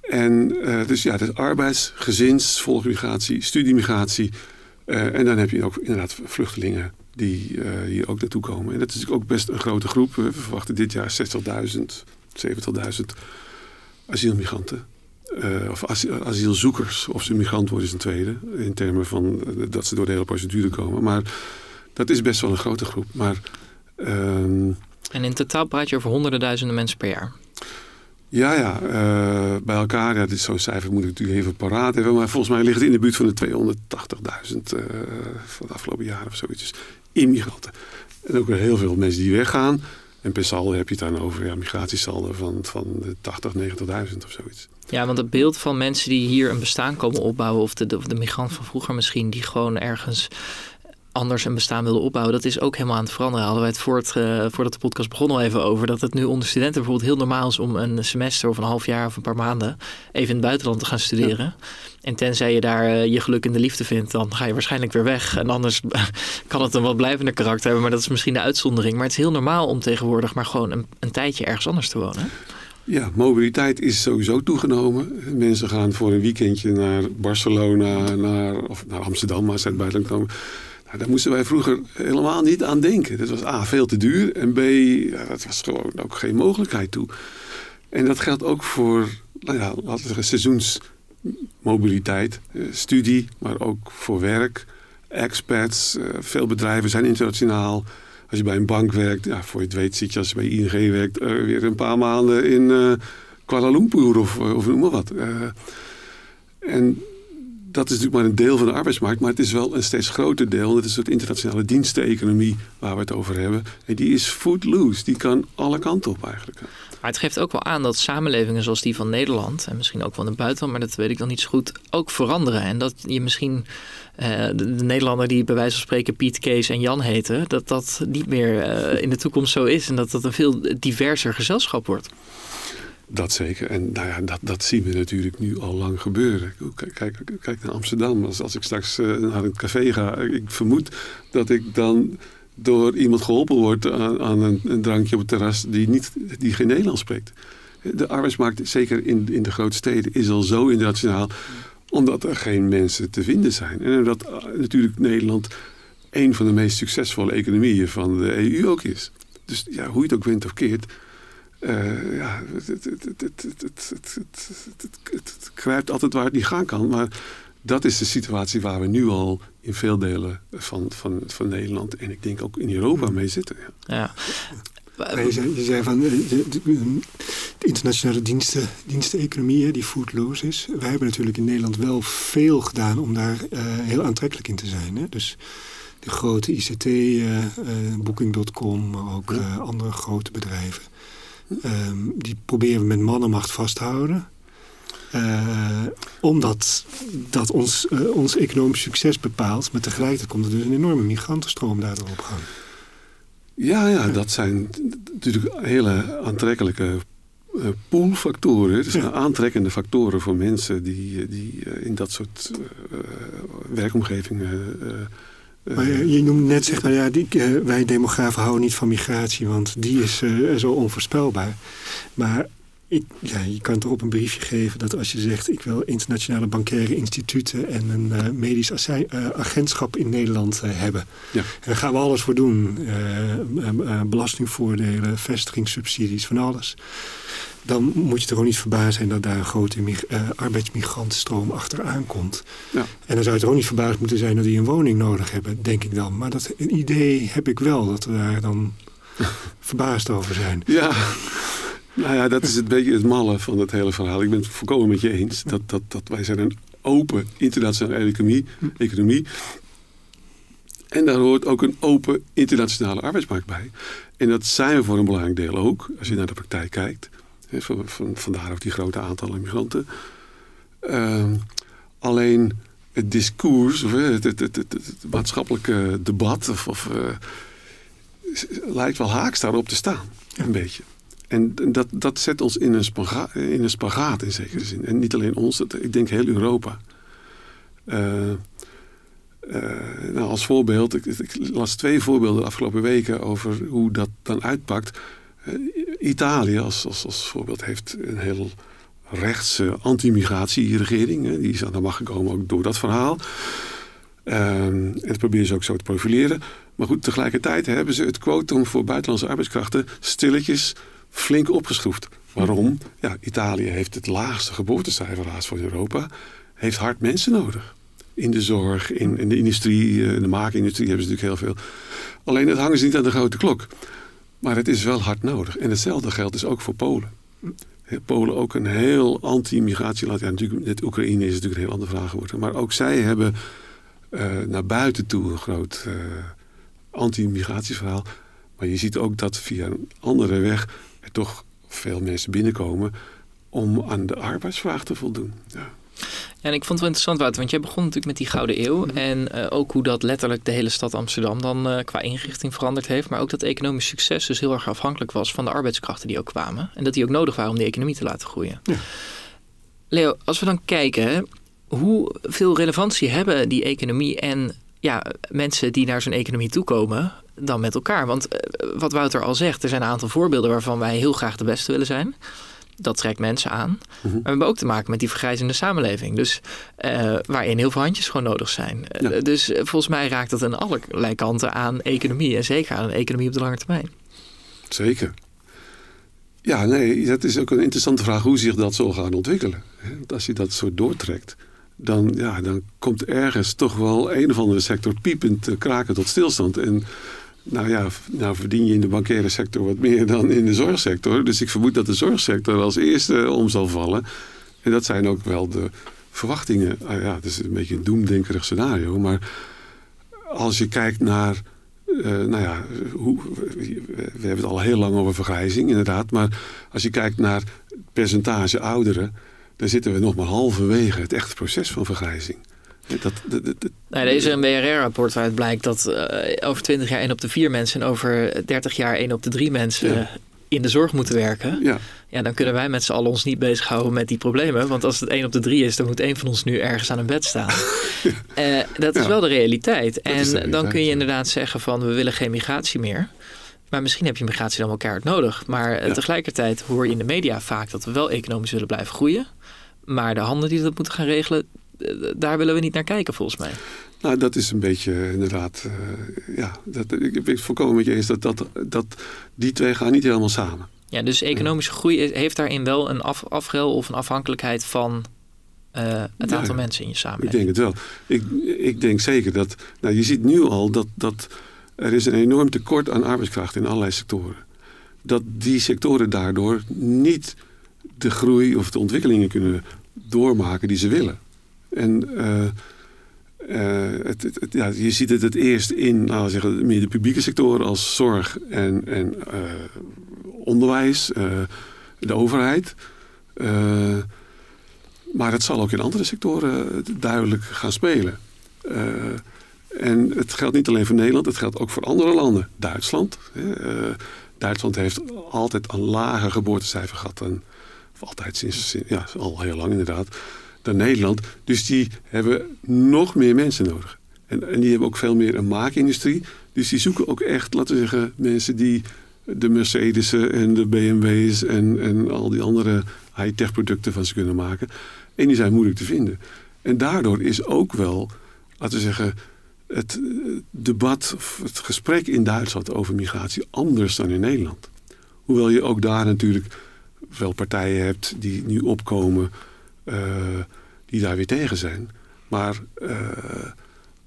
en uh, dus ja, dus arbeids, gezins, volgmigratie, studiemigratie uh, en dan heb je ook inderdaad vluchtelingen die uh, hier ook naartoe komen. En dat is natuurlijk ook best een grote groep. We verwachten dit jaar 60.000, 70.000 asielmigranten. Of asielzoekers. Of ze migrant worden is een tweede. In termen van dat ze door de hele procedure komen. Maar dat is best wel een grote groep. Maar, ehm, en in totaal praat je over honderden duizenden mensen per jaar? Ja, ja. Uh, bij elkaar, ja, dit zo'n cijfer moet ik natuurlijk even paraat hebben. Maar volgens mij ligt het in de buurt van de 280.000 uh, van de afgelopen jaren of zoiets. Dus immigranten. En ook weer heel veel mensen die weggaan. En per saldo heb je het dan over ja, migratiesaldo van, van de 80, 90.000 of zoiets. Ja, want het beeld van mensen die hier een bestaan komen opbouwen... of de, de, de migrant van vroeger misschien... die gewoon ergens anders een bestaan willen opbouwen, dat is ook helemaal aan het veranderen. Hadden wij het, voor het uh, voordat de podcast begon al even over. Dat het nu onder studenten bijvoorbeeld heel normaal is om een semester of een half jaar of een paar maanden even in het buitenland te gaan studeren. Ja. En tenzij je daar uh, je geluk in de liefde vindt, dan ga je waarschijnlijk weer weg. En anders kan het een wat blijvender karakter hebben, maar dat is misschien de uitzondering. Maar het is heel normaal om tegenwoordig maar gewoon een, een tijdje ergens anders te wonen. Ja, mobiliteit is sowieso toegenomen. Mensen gaan voor een weekendje naar Barcelona, naar, of naar Amsterdam, maar ze het buitenland komen. Daar moesten wij vroeger helemaal niet aan denken. Dat was A, veel te duur. En B, dat was gewoon ook geen mogelijkheid toe. En dat geldt ook voor, nou ja, laten we zeggen, seizoens mobiliteit, studie, maar ook voor werk, expats. veel bedrijven zijn internationaal. Als je bij een bank werkt, ja, voor je het weet zit je als je bij ING werkt weer een paar maanden in Kuala Lumpur of, of noem maar wat. en dat is natuurlijk maar een deel van de arbeidsmarkt, maar het is wel een steeds groter deel. Het is soort internationale diensteconomie waar we het over hebben. En die is footloose, die kan alle kanten op eigenlijk. Maar het geeft ook wel aan dat samenlevingen zoals die van Nederland, en misschien ook in het buitenland, maar dat weet ik dan niet zo goed, ook veranderen. En dat je misschien uh, de, Nederlander die bij wijze van spreken Piet, Kees en Jan heten, dat dat niet meer uh, in de toekomst zo is en dat dat een veel diverser gezelschap wordt. Dat zeker. En nou dat, dat zien we natuurlijk nu al lang gebeuren. Kijk, kijk naar Amsterdam. Als, als ik straks uh, naar een café ga, ik vermoed dat ik dan door iemand geholpen word aan, een, een, drankje op het terras die, niet, die geen Nederlands spreekt. De arbeidsmarkt, zeker in, in de grote steden, is al zo internationaal omdat er geen mensen te vinden zijn. En omdat uh, natuurlijk Nederland een van de meest succesvolle economieën van de EU ook is. Dus ja, hoe je het ook wint of keert, ja, het, kruipt altijd waar het niet gaan kan. Maar dat is de situatie waar we nu al in veel delen van, van, van Nederland en ik denk ook in Europa mee zitten. Ja. ja. Je, zei, je zei van de, de, internationale diensten, diensteconomie die foodloose is. Wij hebben natuurlijk in Nederland wel veel gedaan om daar uh, heel aantrekkelijk in te zijn. Hè? Dus de grote ICT, uh, Booking.com, maar ook andere grote bedrijven. Um, die proberen we met mannenmacht vasthouden. Uh, omdat dat ons, uh, ons economisch succes bepaalt. Maar tegelijkertijd komt er dus een enorme migrantenstroom daardoor op gang. Ja, ja, dat zijn natuurlijk hele aantrekkelijke uh, poolfactoren. Het zijn aantrekkende factoren voor mensen die, die in dat soort werkomgevingen maar je, je noemde net, zeg maar, ja, die, uh, wij demografen houden niet van migratie, want die is uh, zo onvoorspelbaar. Maar ik, ja, je kan toch op een briefje geven dat als je zegt... ik wil internationale bankaire instituten en een uh, medisch agentschap in Nederland hebben. Ja. En daar gaan we alles voor doen. belastingvoordelen, vestigingssubsidies, van alles dan moet je toch ook niet verbaasd zijn dat daar een grote uh, arbeidsmigrantenstroom achteraan komt. Ja. En dan zou je toch ook niet verbaasd moeten zijn dat die een woning nodig hebben, denk ik dan. Maar dat idee heb ik wel, dat we daar dan verbaasd over zijn. Ja, nou ja, dat is het beetje het malle van het hele verhaal. Ik ben het volkomen met je eens. Dat, dat, dat wij zijn een open internationale economie, economie. En daar hoort ook een open internationale arbeidsmarkt bij. En dat zijn we voor een belangrijk deel ook, als je naar de praktijk kijkt. Van, van, vandaar ook die grote aantallen migranten. Uh, alleen het discours, of het, het, het, het, maatschappelijke debat, of, of uh, lijkt wel haaks daarop te staan. Een beetje. En dat, dat zet ons in een, spagaat, in een spagaat in zekere zin. En niet alleen ons, ik denk heel Europa. Uh, nou, als voorbeeld, ik, ik, las twee voorbeelden de afgelopen weken over hoe dat dan uitpakt. Italië als, als, als voorbeeld heeft een heel rechtse anti-migratieregering. Die is aan de macht gekomen ook door dat verhaal. Um, en dat proberen ze ook zo te profileren. Maar goed, tegelijkertijd hebben ze het quotum voor buitenlandse arbeidskrachten stilletjes flink opgeschroefd. Waarom? Ja, Italië heeft het laagste geboortecijfer van Europa. Heeft hard mensen nodig. In de zorg, in, in de industrie, in de maakindustrie hebben ze natuurlijk heel veel. Alleen dat hangen ze niet aan de grote klok. Maar het is wel hard nodig. En hetzelfde geldt dus ook voor Polen. Polen ook een heel anti-migratieland. Ja, natuurlijk, dit Oekraïne is natuurlijk een heel andere vraag geworden. Maar ook zij hebben uh, naar buiten toe een groot uh, anti-migratieverhaal. Maar je ziet ook dat via een andere weg er toch veel mensen binnenkomen om aan de arbeidsvraag te voldoen. Ja. Ja, en ik vond het wel interessant, Wouter, want jij begon natuurlijk met die Gouden Eeuw. Mhm. En uh, ook hoe dat letterlijk de hele stad Amsterdam dan uh, qua inrichting veranderd heeft. Maar ook dat economisch succes dus heel erg afhankelijk was van de arbeidskrachten die ook kwamen. En dat die ook nodig waren om die economie te laten groeien. Ja. Leo, als we dan kijken, hoeveel relevantie hebben die economie en ja, mensen die naar zo'n economie toekomen dan met elkaar? Want uh, wat Wouter al zegt, er zijn een aantal voorbeelden waarvan wij heel graag de beste willen zijn dat trekt mensen aan. Mhm. Maar we hebben ook te maken met die vergrijzende samenleving. Dus uh, waarin heel veel handjes gewoon nodig zijn. Uh, dus volgens mij raakt dat aan allerlei kanten aan economie. En zeker aan een economie op de lange termijn. Zeker. Ja, nee, dat is ook een interessante vraag hoe zich dat zal gaan ontwikkelen. Want als je dat zo doortrekt, dan, ja, dan komt ergens toch wel een of andere sector piepend te kraken tot stilstand. En nou ja, nou verdien je in de bankaire sector wat meer dan in de zorgsector. Dus ik vermoed dat de zorgsector als eerste om zal vallen. En dat zijn ook wel de verwachtingen. Ah ja, het is een beetje een doemdenkerig scenario. Maar als je kijkt naar uh, nou ja, hoe, we hebben het al heel lang over vergrijzing, inderdaad. Maar als je kijkt naar het percentage ouderen, dan zitten we nog maar halverwege het echte proces van vergrijzing. Dat, dat, dat, er is een BRR-rapport waaruit blijkt dat uh, over 20 jaar 1 op de 4 mensen en over 30 jaar 1 op de 3 mensen ja. in de zorg moeten werken. Ja. ja, dan kunnen wij met z'n allen ons niet bezighouden met die problemen. Want als het 1 op de 3 is, dan moet één van ons nu ergens aan een bed staan. uh, dat is ja. wel de realiteit. en de realiteit, dan kun je inderdaad zeggen van we willen geen migratie meer. Maar misschien heb je migratie dan wel keihard nodig. Maar ja. tegelijkertijd hoor je in de media vaak dat we wel economisch willen blijven groeien. Maar de handen die dat moeten gaan regelen, daar willen we niet naar kijken volgens mij. Nou, dat is een beetje inderdaad, uh, ja, dat, ik ben het volkomen met je eens dat, dat, dat die twee gaan niet helemaal samen. Ja, dus economische groei heeft daarin wel een af, afgel of een afhankelijkheid van uh, het aantal ja, mensen in je samenleving. Ik denk het wel. Ik, ik denk zeker dat, nou je ziet nu al dat, dat er is een enorm tekort aan arbeidskracht in allerlei sectoren. Dat die sectoren daardoor niet de groei of de ontwikkelingen kunnen doormaken die ze willen. En het, het, ja, je ziet het het eerst in nou, zeggen, meer de publieke sectoren als zorg en, en uh, onderwijs, de overheid. maar het zal ook in andere sectoren duidelijk gaan spelen. en het geldt niet alleen voor Nederland, het geldt ook voor andere landen. Duitsland. Duitsland heeft altijd een lager geboortecijfer gehad dan, of altijd sinds, ja, al heel lang inderdaad dan Nederland. Dus die hebben nog meer mensen nodig. En, en die hebben ook veel meer een maakindustrie. Dus die zoeken ook echt, laten we zeggen, mensen die de Mercedes'en en de BMW's en, en al die andere high-tech producten van ze kunnen maken. En die zijn moeilijk te vinden. En daardoor is ook wel, laten we zeggen, het debat of het gesprek in Duitsland over migratie anders dan in Nederland. Hoewel je ook daar natuurlijk wel partijen hebt die nu opkomen uh, die daar weer tegen zijn. Maar uh,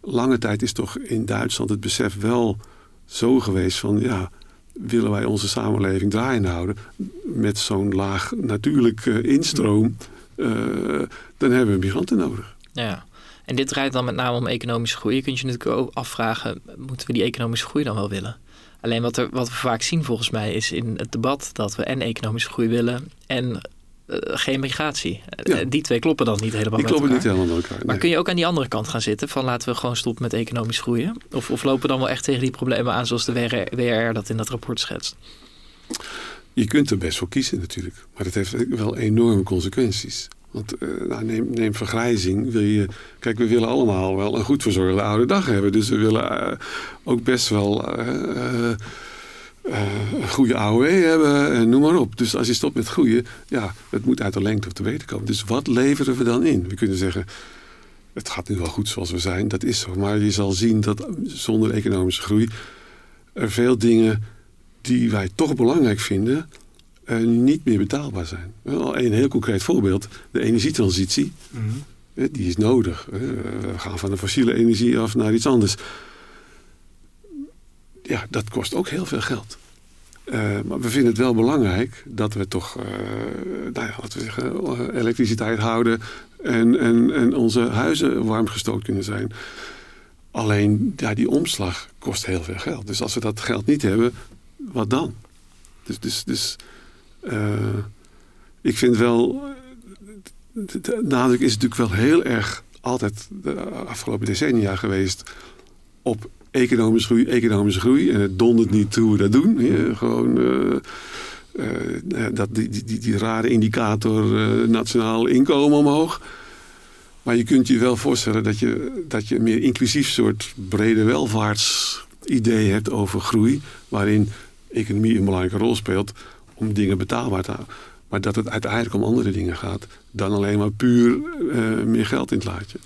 lange tijd is toch in Duitsland het besef wel zo geweest van ja, willen wij onze samenleving draaiende houden met zo'n laag natuurlijk uh, instroom, dan hebben we migranten nodig. Ja. En dit draait dan met name om economische groei. Je kunt je natuurlijk ook afvragen, moeten we die economische groei dan wel willen? Alleen wat, er, wat we vaak zien volgens mij is in het debat dat we en economische groei willen en uh, geen migratie. Ja. Uh, die twee kloppen dan niet helemaal die met kloppen elkaar. niet helemaal met elkaar. Nee. Maar kun je ook aan die andere kant gaan zitten van laten we gewoon stoppen met economisch groeien? Of, of lopen we dan wel echt tegen die problemen aan zoals de WR, WRR dat in dat rapport schetst? Je kunt er best voor kiezen natuurlijk. Maar dat heeft wel enorme consequenties. Want uh, nou, neem, vergrijzing. Wil je, kijk, we willen allemaal wel een goed verzorgde oude dag hebben. Dus we willen uh, ook best wel uh, een goede AOW hebben en noem maar op. Dus als je stopt met groeien, ja, het moet uit de lengte of te weten komen. Dus wat leveren we dan in? We kunnen zeggen, het gaat nu wel goed zoals we zijn. Dat is zo. Maar je zal zien dat zonder economische groei er veel dingen die wij toch belangrijk vinden uh, niet meer betaalbaar zijn. Een heel concreet voorbeeld, de energietransitie. Mm -hmm. Die is nodig. We gaan van de fossiele energie af naar iets anders. Ja, dat kost ook heel veel geld. Uh, maar we vinden het wel belangrijk dat we toch, uh, nou ja, laten we zeggen, elektriciteit houden en, en, en onze huizen warm gestookt kunnen zijn. Alleen ja, die omslag kost heel veel geld. Dus als we dat geld niet hebben, wat dan? Dus, dus, dus ik vind wel, de, de nadruk is natuurlijk wel heel erg altijd de afgelopen decennia geweest op economische groei, economische groei. En het dondert niet hoe we dat doen. Gewoon uh, dat, die, die, die, rare indicator nationaal inkomen omhoog. Maar je kunt je wel voorstellen dat je, dat je een meer inclusief soort brede welvaartsidee hebt over groei. Waarin economie een belangrijke rol speelt om dingen betaalbaar te houden. Maar dat het uiteindelijk om andere dingen gaat dan alleen maar puur uh, meer geld in het laadje.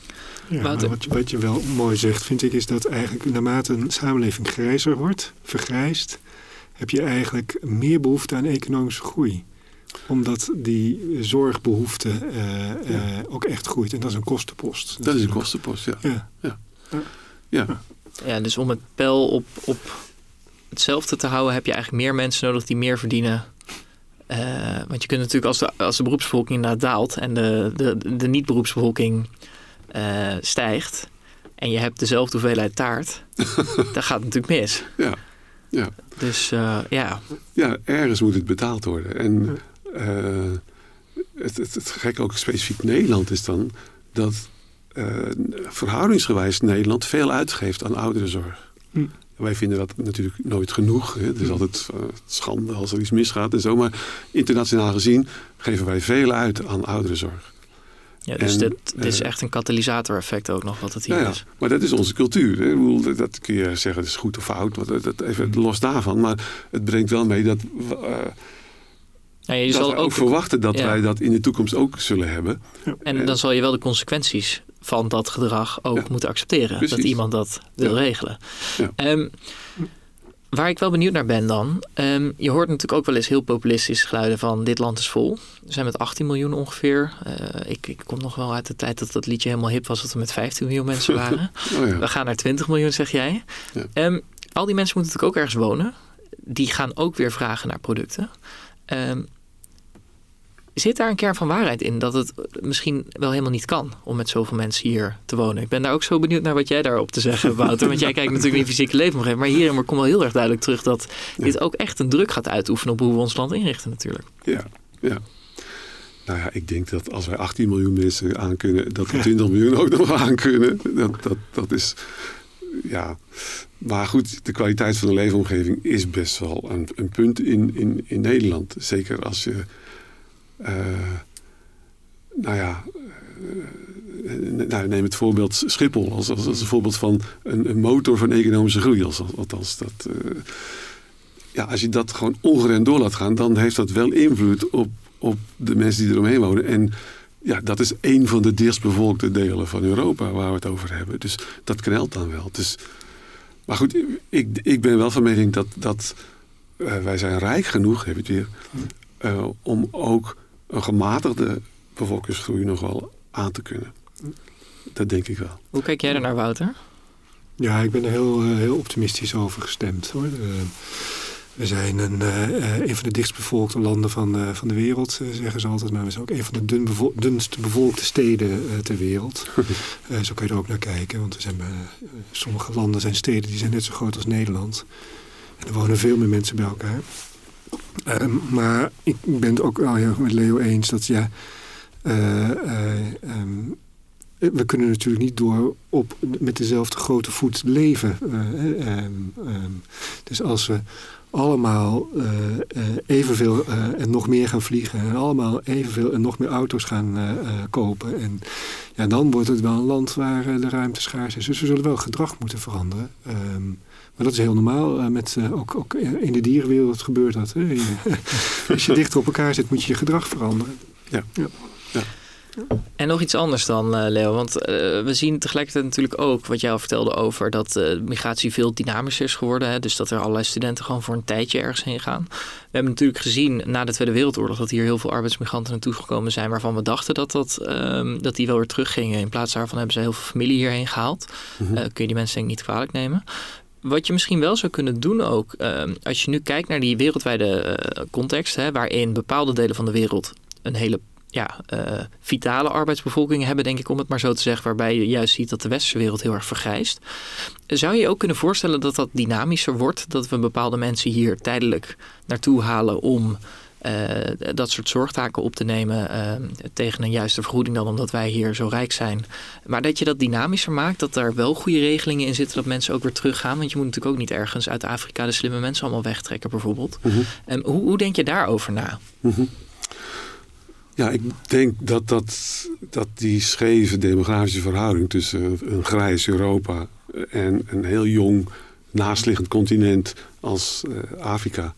Ja, wat, wat, wat, je wel mooi zegt, vind ik, is dat eigenlijk naarmate een samenleving grijzer wordt, vergrijst, heb je eigenlijk meer behoefte aan economische groei. Omdat die zorgbehoefte uh, uh, ook echt groeit. En dat is een kostenpost. Dat is een kostenpost, ja. Ja. ja. ja. ja. dus om het pijl op, op hetzelfde te houden... heb je eigenlijk meer mensen nodig die meer verdienen... Uh, want je kunt natuurlijk als de, als de beroepsbevolking inderdaad daalt... en de, de, de niet-beroepsbevolking stijgt... en je hebt dezelfde hoeveelheid taart... dan gaat het natuurlijk mis. Ja. Ja. Dus uh, ja. Ja, ergens moet het betaald worden. En uh, het, het, het gek ook specifiek Nederland is dan dat uh, verhoudingsgewijs Nederland veel uitgeeft aan ouderenzorg. Hm. Wij vinden dat natuurlijk nooit genoeg. Hè. Het is hm. altijd schande als er iets misgaat en zo. Maar internationaal gezien geven wij veel uit aan ouderenzorg. Ja, dus dit, dit, is echt een katalysator-effect ook nog wat het hier ja, is. Maar dat is onze cultuur. Hè. Dat kun je zeggen, dat is goed of fout. Dat, dat even mm. los daarvan. Maar het brengt wel mee dat, uh, ja, je dat zal ook verwachten dat wij dat in de toekomst ook zullen hebben. En dan zal je wel de consequenties van dat gedrag ook moeten accepteren. Precies. Dat iemand dat wil regelen. Um, Waar ik wel benieuwd naar ben dan. Um, je hoort natuurlijk ook wel eens heel populistische geluiden van dit land is vol. We zijn met 18 miljoen ongeveer. Uh, ik, ik, kom nog wel uit de tijd dat dat liedje helemaal hip was. Dat we met 15 miljoen mensen waren. oh ja. We gaan naar 20 miljoen zeg jij. Ja. Um, al die mensen moeten natuurlijk ook ergens wonen. Die gaan ook weer vragen naar producten. Um, Zit daar een kern van waarheid in dat het misschien wel helemaal niet kan om met zoveel mensen hier te wonen? Ik ben daar ook zo benieuwd naar wat jij daarop te zeggen hebt, Wouter. Want jij kijkt natuurlijk niet fysieke leefomgeving. Maar hierin komt wel heel erg duidelijk terug dat dit ook echt een druk gaat uitoefenen op hoe we ons land inrichten natuurlijk. Ja, ja. Nou ja, ik denk dat als wij 18 miljoen mensen aankunnen, dat we 20 miljoen ook nog aankunnen. Dat, dat, dat is, ja. Maar goed, de kwaliteit van de leefomgeving is best wel een, een punt in, in, in Nederland. Zeker als je nou ja, uh, nou, neem het voorbeeld Schiphol als, als, als een voorbeeld van een, een, motor van economische groei. Als, althans, dat, uh, ja, als je dat gewoon ongerend door laat gaan, dan heeft dat wel invloed op, op de mensen die eromheen wonen. En ja, dat is een van de dichtstbevolkte delen van Europa waar we het over hebben. Dus dat knelt dan wel. Dus, maar goed, ik, ik ben wel van mening dat, dat wij zijn rijk genoeg, heb je het weer, om ook een gematigde bevolkingsgroei nog wel aan te kunnen. Dat denk ik wel. Hoe kijk jij er naar, Wouter? Ja, ik ben er heel, eh, heel optimistisch over gestemd. Hoor. we zijn een, uh, een van de dichtstbevolkte landen van, uh, van de wereld, zeggen ze altijd. Maar we zijn ook een van de dun dunst bevolkte steden ter wereld. zo kan je er ook naar kijken. Want we zijn, sommige landen zijn steden die zijn net zo groot als Nederland. En er wonen veel meer mensen bij elkaar. Ehm, maar ik ben het ook wel heel erg met Leo eens dat ja, uh, uh, we kunnen natuurlijk niet door op, met dezelfde grote voet leven. Uh, dus als we allemaal evenveel en nog meer gaan vliegen en allemaal evenveel en nog meer auto's gaan kopen. En ja, dan wordt het wel een land waar de ruimte schaars is. Dus we zullen wel gedrag moeten veranderen. Maar dat is heel normaal. Uh, met, uh, ook, ook in de dierenwereld gebeurt dat. Hè? Als je dichter op elkaar zit, moet je je gedrag veranderen. Ja. ja. ja. En nog iets anders dan, uh, Leo. Want we zien tegelijkertijd natuurlijk ook wat jij al vertelde over dat migratie veel dynamischer is geworden. Hè? Dus dat er allerlei studenten gewoon voor een tijdje ergens heen gaan. We hebben natuurlijk gezien na de Tweede Wereldoorlog dat hier heel veel arbeidsmigranten naartoe gekomen zijn. waarvan we dachten dat, dat, um, dat die wel weer teruggingen. In plaats daarvan hebben ze heel veel familie hierheen gehaald. Mm kun je die mensen denk ik niet kwalijk nemen wat je misschien wel zou kunnen doen ook, ehm, als je nu kijkt naar die wereldwijde uh, context, hè, waarin bepaalde delen van de wereld een hele ja, uh, vitale arbeidsbevolking hebben, denk ik, om het maar zo te zeggen, waarbij je juist ziet dat de westerse wereld heel erg vergrijst. Zou je ook kunnen voorstellen dat dat dynamischer wordt, dat we bepaalde mensen hier tijdelijk naartoe halen om dat soort zorgtaken op te nemen uh, tegen een juiste vergoeding dan omdat wij hier zo rijk zijn. Maar dat je dat dynamischer maakt, dat er wel goede regelingen in zitten dat mensen ook weer teruggaan. Want je moet natuurlijk ook niet ergens uit Afrika de slimme mensen allemaal wegtrekken bijvoorbeeld. En hoe, hoe, denk je daarover na? Mhm. Ja, ik denk dat, dat, dat die scheve demografische verhouding tussen een grijs Europa en een heel jong naastliggend continent als uh, Afrika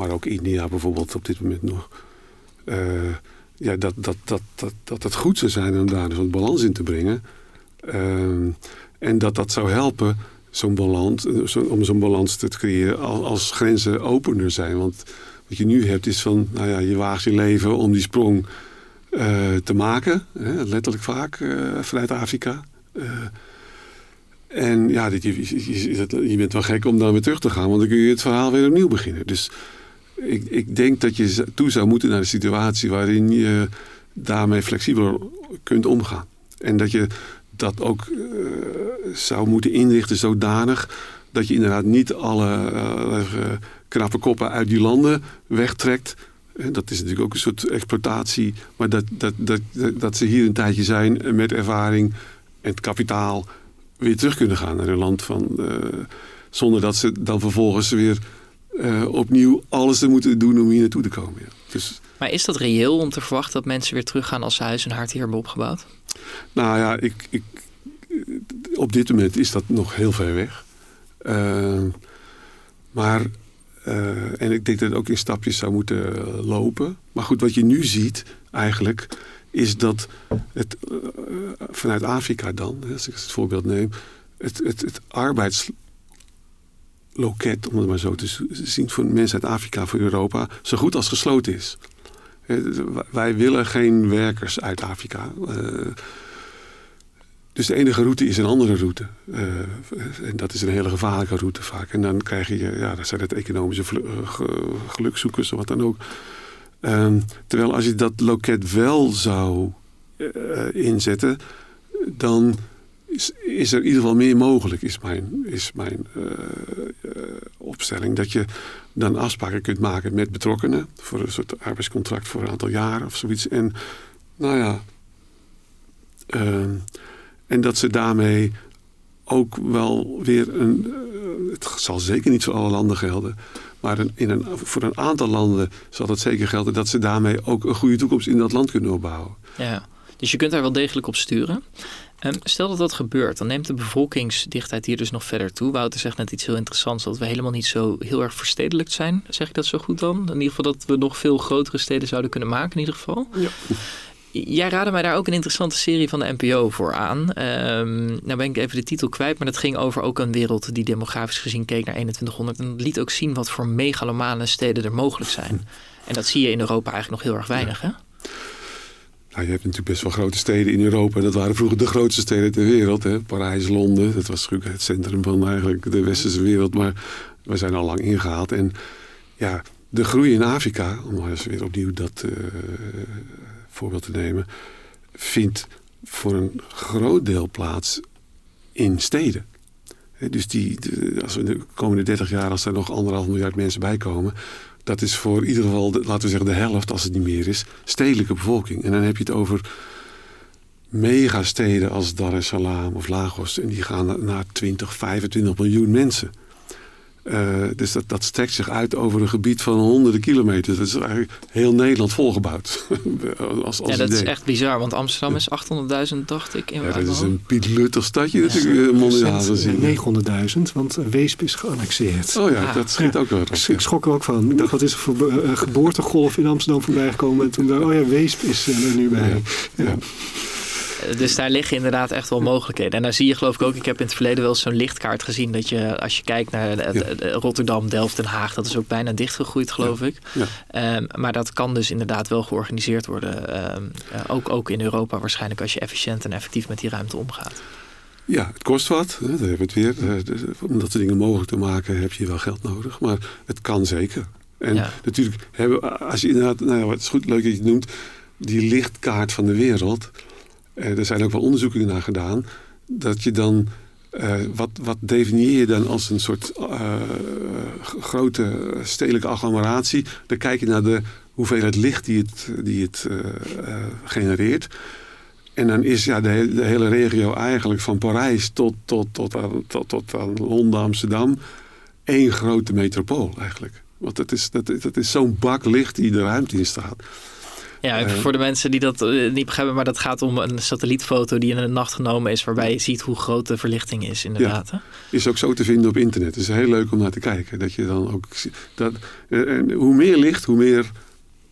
maar ook India bijvoorbeeld op dit moment nog. Uh, ja, dat, dat, dat, dat, dat het goed zou zijn om daar dus wat balans in te brengen. Uh, en dat dat zou helpen zo'n balans, om zo'n balans te creëren als, als grenzen opener zijn. Want wat je nu hebt is van, nou ja, je waagt je leven om die sprong te maken. Hè, letterlijk vaak vanuit Afrika. En ja, je, je, je, bent wel gek om dan weer terug te gaan, want dan kun je het verhaal weer opnieuw beginnen. Dus ik, ik denk dat je toe zou moeten naar een situatie waarin je daarmee flexibel kunt omgaan. En dat je dat ook uh, zou moeten inrichten zodanig dat je inderdaad niet alle uh, knappe koppen uit die landen wegtrekt. Dat is natuurlijk ook een soort exploitatie. Maar dat, dat, dat, dat ze hier een tijdje zijn met ervaring en het kapitaal weer terug kunnen gaan naar hun land. Van, zonder dat ze dan vervolgens weer uh, opnieuw alles er moeten doen om hier naartoe te komen. Ja. Dus, maar is dat reëel om te verwachten dat mensen weer teruggaan als ze huis en hart hier hebben opgebouwd? Nou ja, ik, ik, op dit moment is dat nog heel ver weg. Uh, maar, uh, en ik denk dat het ook in stapjes zou moeten lopen. Maar goed, wat je nu ziet eigenlijk is dat het vanuit Afrika dan, als ik het voorbeeld neem, het, het, het arbeidsloket, om het maar zo te zien, voor mensen uit Afrika, voor Europa, zo goed als gesloten is. Wij willen geen werkers uit Afrika. Uh, dus de enige route is een andere route. Uh, en dat is een hele gevaarlijke route vaak. En dan krijg je, ja, dat zijn het economische gelukzoekers of wat dan ook. Um, terwijl als je dat loket wel zou inzetten, dan is, is, er in ieder geval meer mogelijk, is mijn, is mijn uh, uh, opstelling. Dat je dan afspraken kunt maken met betrokkenen voor een soort arbeidscontract voor een aantal jaren of zoiets. En nou ja, ehm, en dat ze daarmee ook wel weer een. het zal zeker niet voor alle landen gelden. Maar in een, voor een aantal landen zal het zeker gelden dat ze daarmee ook een goede toekomst in dat land kunnen opbouwen. Ja, dus je kunt daar wel degelijk op sturen. Um, stel dat dat gebeurt, dan neemt de bevolkingsdichtheid hier dus nog verder toe. Wouter zegt net iets heel interessants, dat we helemaal niet zo heel erg verstedelijkt zijn. Zeg ik dat zo goed dan? In ieder geval dat we nog veel grotere steden zouden kunnen maken in ieder geval. Ja. Jij raadde mij daar ook een interessante serie van de NPO voor aan. Um, nou ben ik even de titel kwijt, maar dat ging over ook een wereld die demografisch gezien keek naar 2100. En dat liet ook zien wat voor megalomane steden er mogelijk zijn. En dat zie je in Europa eigenlijk nog heel erg weinig, hè? Nou, je hebt natuurlijk best wel grote steden in Europa. Dat waren vroeger de grootste steden ter wereld. Hè? Parijs, Londen. Dat was natuurlijk het centrum van eigenlijk de westerse wereld. Maar we zijn al lang ingehaald. En ja, de groei in Afrika, om maar eens weer opnieuw dat uh, voorbeeld te nemen, vindt voor een groot deel plaats in steden. Dus die, als we de komende 30 jaar, als er nog anderhalf miljard mensen bij komen, dat is voor in ieder geval, laten we zeggen, de helft, als het niet meer is, stedelijke bevolking. En dan heb je het over megasteden als Dar es Salaam of Lagos. En die gaan naar 20, 25 miljoen mensen. Uh, dus dat, dat strekt zich uit over een gebied van honderden kilometers. Dat is eigenlijk heel Nederland volgebouwd. als, als ja, dat is echt bizar, want Amsterdam is 800.000, dacht ik. In ja, dat is een pietluttig stadje natuurlijk, mondiaal gezien. 900.000, want Weesp is geannexeerd. Oh ja, dat schiet ook wel. Ik schrok er ook van. Ik dacht, wat is er voor uh, geboortegolf in Amsterdam voorbij gekomen? En toen dacht oh ja, Weesp is er nu bij. ja. Dus daar liggen inderdaad echt wel mogelijkheden. En daar zie je geloof ik ook, ik heb in het verleden wel zo'n lichtkaart gezien. Dat je als je kijkt naar Rotterdam, Delft, Den Haag, dat is ook bijna dichtgegroeid geloof ik. Um, maar dat kan dus inderdaad wel georganiseerd worden. Um, uh, ook, ook in Europa waarschijnlijk als je efficiënt en effectief met die ruimte omgaat. Ja, het kost wat. Daar hebben we het weer. Eh, om dat soort dingen mogelijk te maken heb je wel geld nodig. Maar het kan zeker. En ja. natuurlijk hebben als je inderdaad, nou ja, wat is goed, leuk dat je het noemt, die lichtkaart van de wereld. Uh, er zijn ook wel onderzoeken naar gedaan. Dat je dan. Uh, wat, wat definieer je dan als een soort uh, grote stedelijke agglomeratie? Dan kijk je naar de hoeveelheid licht die het, die het genereert. En dan is ja, de, hele regio eigenlijk van Parijs tot, tot, tot, aan, tot, tot aan Londen, Amsterdam één grote metropool eigenlijk. Want het is, dat, dat is zo'n bak licht die de ruimte in staat. Ja, voor de mensen die dat uh, niet begrijpen, maar dat gaat om een satellietfoto die in de nacht genomen is, waarbij je ziet hoe groot de verlichting is, inderdaad. Ja, is ook zo te vinden op internet. Het is heel leuk om naar te kijken. Dat je dan ook dat, eh, en hoe meer licht, hoe meer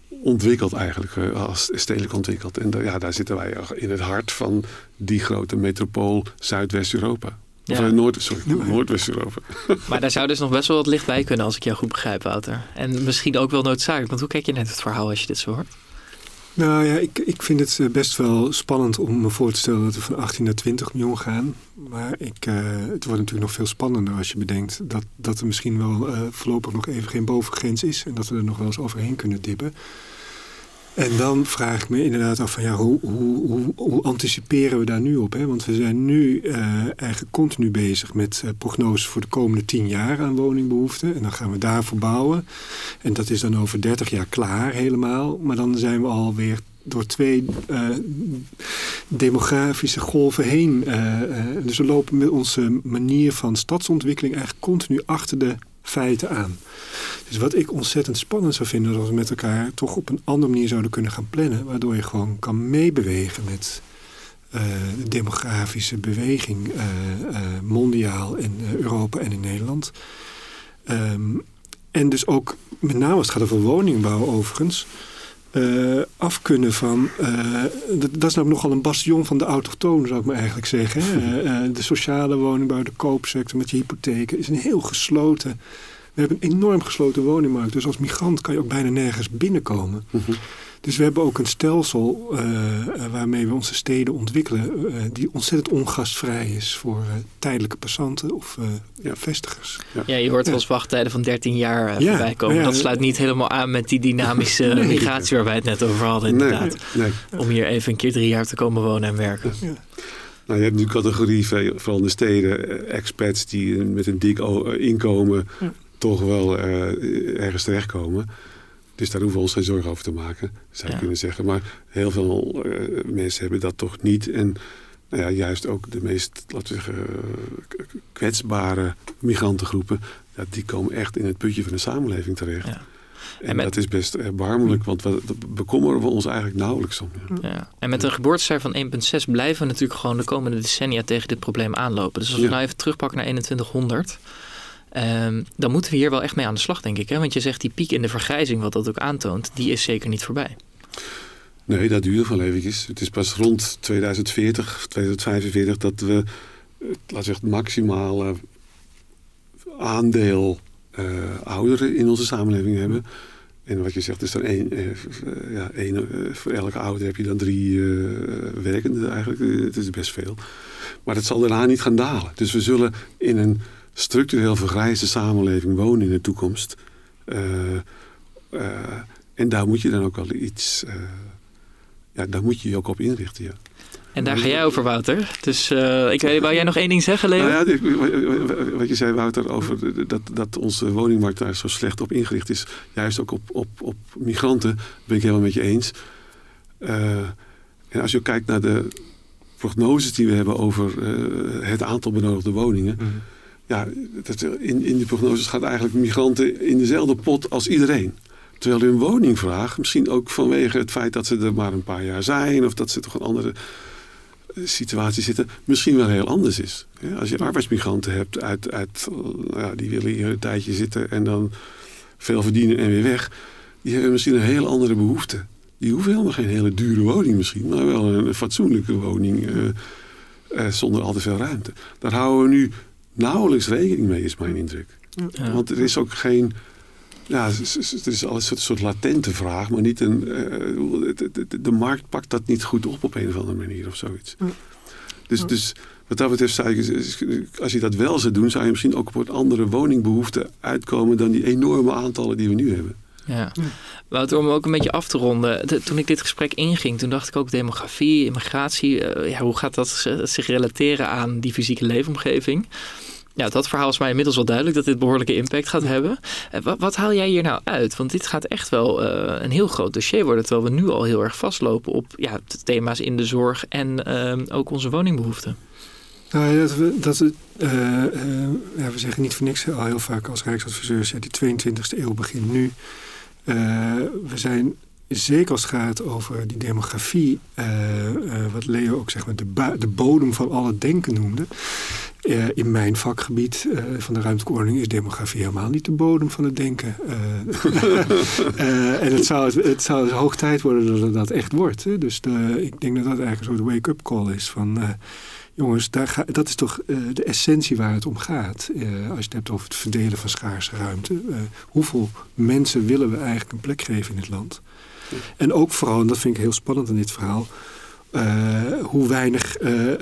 ontwikkeld eigenlijk, eh, als stedelijk ontwikkeld. En ja, daar zitten wij in het hart van die grote metropool Zuidwest-Europa. Of Noord, sorry, Noordwest-Europa. maar daar zou dus nog best wel wat licht bij kunnen als ik jou goed begrijp, Wouter. En misschien ook wel noodzakelijk. Want hoe kijk je net het verhaal als je dit zo hoort? Nou ja, ik, ik vind het eh, best wel spannend om me voor te stellen dat we van 18 naar 20 miljoen gaan. Maar ik, uh, het wordt natuurlijk nog veel spannender als je bedenkt dat, dat er misschien wel uh, voorlopig nog even geen bovengrens is. En dat we er nog wel eens overheen kunnen dippen. En dan vraag ik me inderdaad af van ja, hoe, hoe, hoe, anticiperen we daar nu op? Hè? Want we zijn nu uh, eigenlijk continu bezig met uh, prognoses voor de komende tien jaar aan woningbehoeften. En dan gaan we daarvoor bouwen. En dat is dan over dertig jaar klaar helemaal. Maar dan zijn we alweer door twee uh, demografische golven heen. dus we lopen met onze manier van stadsontwikkeling eigenlijk continu achter de feiten aan. Dus wat ik ontzettend spannend zou vinden... als we met elkaar toch op een andere manier zouden kunnen gaan plannen... waardoor je gewoon kan meebewegen met uh, de demografische beweging... Uh, uh, mondiaal in Europa en in Nederland. Um, en dus ook, met name als het gaat over woningbouw overigens... af kunnen van... dat, dat, is namelijk nogal een bastion van de autochtoon, zou ik maar eigenlijk zeggen. de sociale woningbouw, de koopsector met je hypotheken... is een heel gesloten we hebben een enorm gesloten woningmarkt. Dus als migrant kan je ook bijna nergens binnenkomen. Mhm. Dus we hebben ook een stelsel uh, waarmee we onze steden ontwikkelen... Uh, die ontzettend ongastvrij is voor tijdelijke passanten of ja, vestigers. Ja. ja. je hoort wel eens wachttijden van 13 jaar ja, voorbij komen. dat sluit niet helemaal aan met die dynamische nee, migratie waar wij het net over hadden inderdaad. Nee, Om hier even een keer drie jaar te komen wonen en werken. Nou, je hebt nu categorie, vooral in de steden, expats die met een dik inkomen toch wel uh, ergens terechtkomen. Dus daar hoeven we ons geen zorgen over te maken, zou je kunnen zeggen. Maar heel veel uh, mensen hebben dat toch niet. En nou ja, juist ook de meest, laten we zeggen, kwetsbare migrantengroepen... Ja, die komen echt in het putje van de samenleving terecht. Ja. En, dat is best erbarmelijk, want we bekommeren we ons eigenlijk nauwelijks om. Ja. ja. En met een geboortecijfer van 1,6 blijven we natuurlijk gewoon de komende decennia tegen dit probleem aanlopen. Dus als we nou even terugpakken naar 2100, Um, dan moeten we hier wel echt mee aan de slag, denk ik. Hè? Want je zegt die piek in de vergrijzing, wat dat ook aantoont, die is zeker niet voorbij. Nee, dat duurt wel eventjes. Het is pas rond 2040, 2045 dat we, laat zeggen, het maximale aandeel uh, ouderen in onze samenleving hebben. En wat je zegt, is er één, ja, één voor elke ouder heb je dan drie werkenden eigenlijk. Het is best veel. Maar dat zal daarna niet gaan dalen. Dus we zullen in een structureel vergrijzde samenleving wonen in de toekomst. Uh, uh, en daar moet je dan ook wel iets, uh, ja, daar moet je je ook op inrichten. Ja. En daar ga jij over, Wouter. Dus ik weet, wou jij nog één ding zeggen, Leo? Nou ja, wat je zei, Wouter, over dat, dat onze woningmarkt daar zo slecht op ingericht is. Juist ook op, op, op migranten, ben ik helemaal met je eens. en als je kijkt naar de prognoses die we hebben over het aantal benodigde woningen... Mhm ja, in, in de prognoses gaat eigenlijk migranten in dezelfde pot als iedereen. Terwijl hun woningvraag, misschien ook vanwege het feit dat ze er maar een paar jaar zijn... of dat ze toch een andere eh, situatie zitten, misschien wel heel anders is. als je arbeidsmigranten hebt, uit, uit, nou ja, die willen hier een tijdje zitten en dan veel verdienen en weer weg... die hebben misschien een heel andere behoefte. Die hoeven helemaal geen hele dure woning misschien, maar wel een fatsoenlijke woning... Uh, zonder al te veel ruimte. Daar houden we nu nauwelijks rekening mee, is mijn indruk. Ja. Want er is ook geen. Ja, het is al een soort, latente vraag, maar niet een. Uh, de, de, de, markt pakt dat niet goed op op een of andere manier of zoiets. Dus, dus wat dat betreft, zou ik, als je dat wel zou doen, zou je misschien ook op wat andere woningbehoeften uitkomen dan die enorme aantallen die we nu hebben. Ja, Wouter, om ook een beetje af te ronden. toen ik dit gesprek inging, toen dacht ik ook demografie, immigratie. Uh, ja, hoe gaat dat zich relateren aan die fysieke leefomgeving? Ja, dat verhaal is mij inmiddels wel duidelijk dat dit behoorlijke impact gaat hebben. Eh, wat, wat, haal jij hier nou uit? Want dit gaat echt wel uh, een heel groot dossier worden. Terwijl we nu al heel erg vastlopen op ja, thema's in de zorg en uh, ook onze woningbehoeften. Nou ja, dat we, dat we, ja, we zeggen niet voor niks al heel vaak als Rijksadviseurs... Ja, die 22e eeuw begint nu. we zijn zeker als het gaat over die demografie, uh, uh, wat Leo ook zeg maar de, de bodem van al het denken noemde. Uh, in mijn vakgebied van de ruimtelijke ordening is demografie helemaal niet de bodem van het denken. en het zou, het zou hoog tijd worden dat het dat echt wordt. Hè? Dus de, ik denk dat dat eigenlijk een soort wake-up call is van jongens, dat is toch de essentie waar het om gaat. Als je het hebt over het verdelen van schaarse ruimte. Hoeveel mensen willen we eigenlijk een plek geven in het land? En ook vooral, en dat vind ik heel spannend in dit verhaal... hoe weinig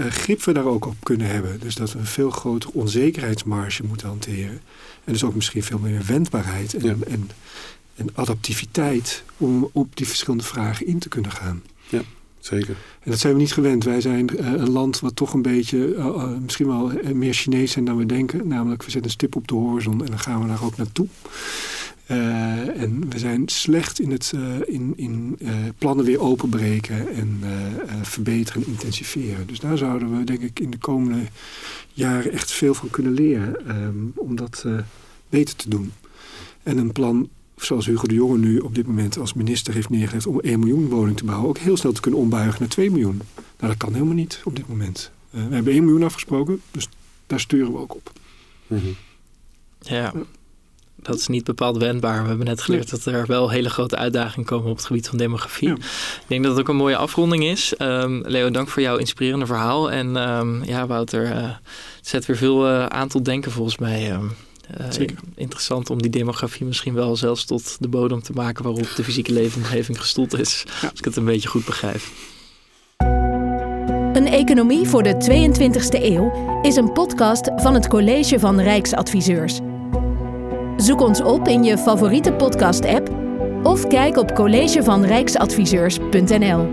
grip we daar ook op kunnen hebben. Dus dat we een veel grotere onzekerheidsmarge moeten hanteren. En dus ook misschien veel meer wendbaarheid en, ja. en, en adaptiviteit... om op die verschillende vragen in te kunnen gaan. Ja. Zeker. En dat zijn we niet gewend. Wij zijn uh, een land wat toch een beetje, uh, misschien wel meer Chinees zijn dan we denken. Namelijk, we zetten een stip op de horizon en dan gaan we daar ook naartoe. En we zijn slecht in het in, in, plannen weer openbreken en verbeteren en intensiveren. Dus daar zouden we denk ik in de komende jaren echt veel van kunnen leren um, om dat beter te doen. En een plan zoals Hugo de Jonge nu op dit moment als minister heeft neergelegd om 1 miljoen woningen te bouwen, ook heel snel te kunnen ombuigen naar 2 miljoen. Nou, dat kan helemaal niet op dit moment. We hebben 1 miljoen afgesproken, dus daar sturen we ook op. Mm -hmm. Ja, dat is niet bepaald wendbaar. We hebben net geleerd dat er wel hele grote uitdagingen komen op het gebied van demografie. Ja. Ik denk dat het ook een mooie afronding is. Um, Leo, dank voor jouw inspirerende verhaal. En um, ja, Wouter, uh, het zet weer veel uh, aan tot denken volgens mij. Um, uh, interessant om die demografie misschien wel zelfs tot de bodem te maken waarop de fysieke leefomgeving gestoeld is. Ja. Als ik het een beetje goed begrijp. Een economie voor de 22e eeuw is een podcast van het College van Rijksadviseurs. Zoek ons op in je favoriete podcast-app of kijk op collegevanrijksadviseurs.nl.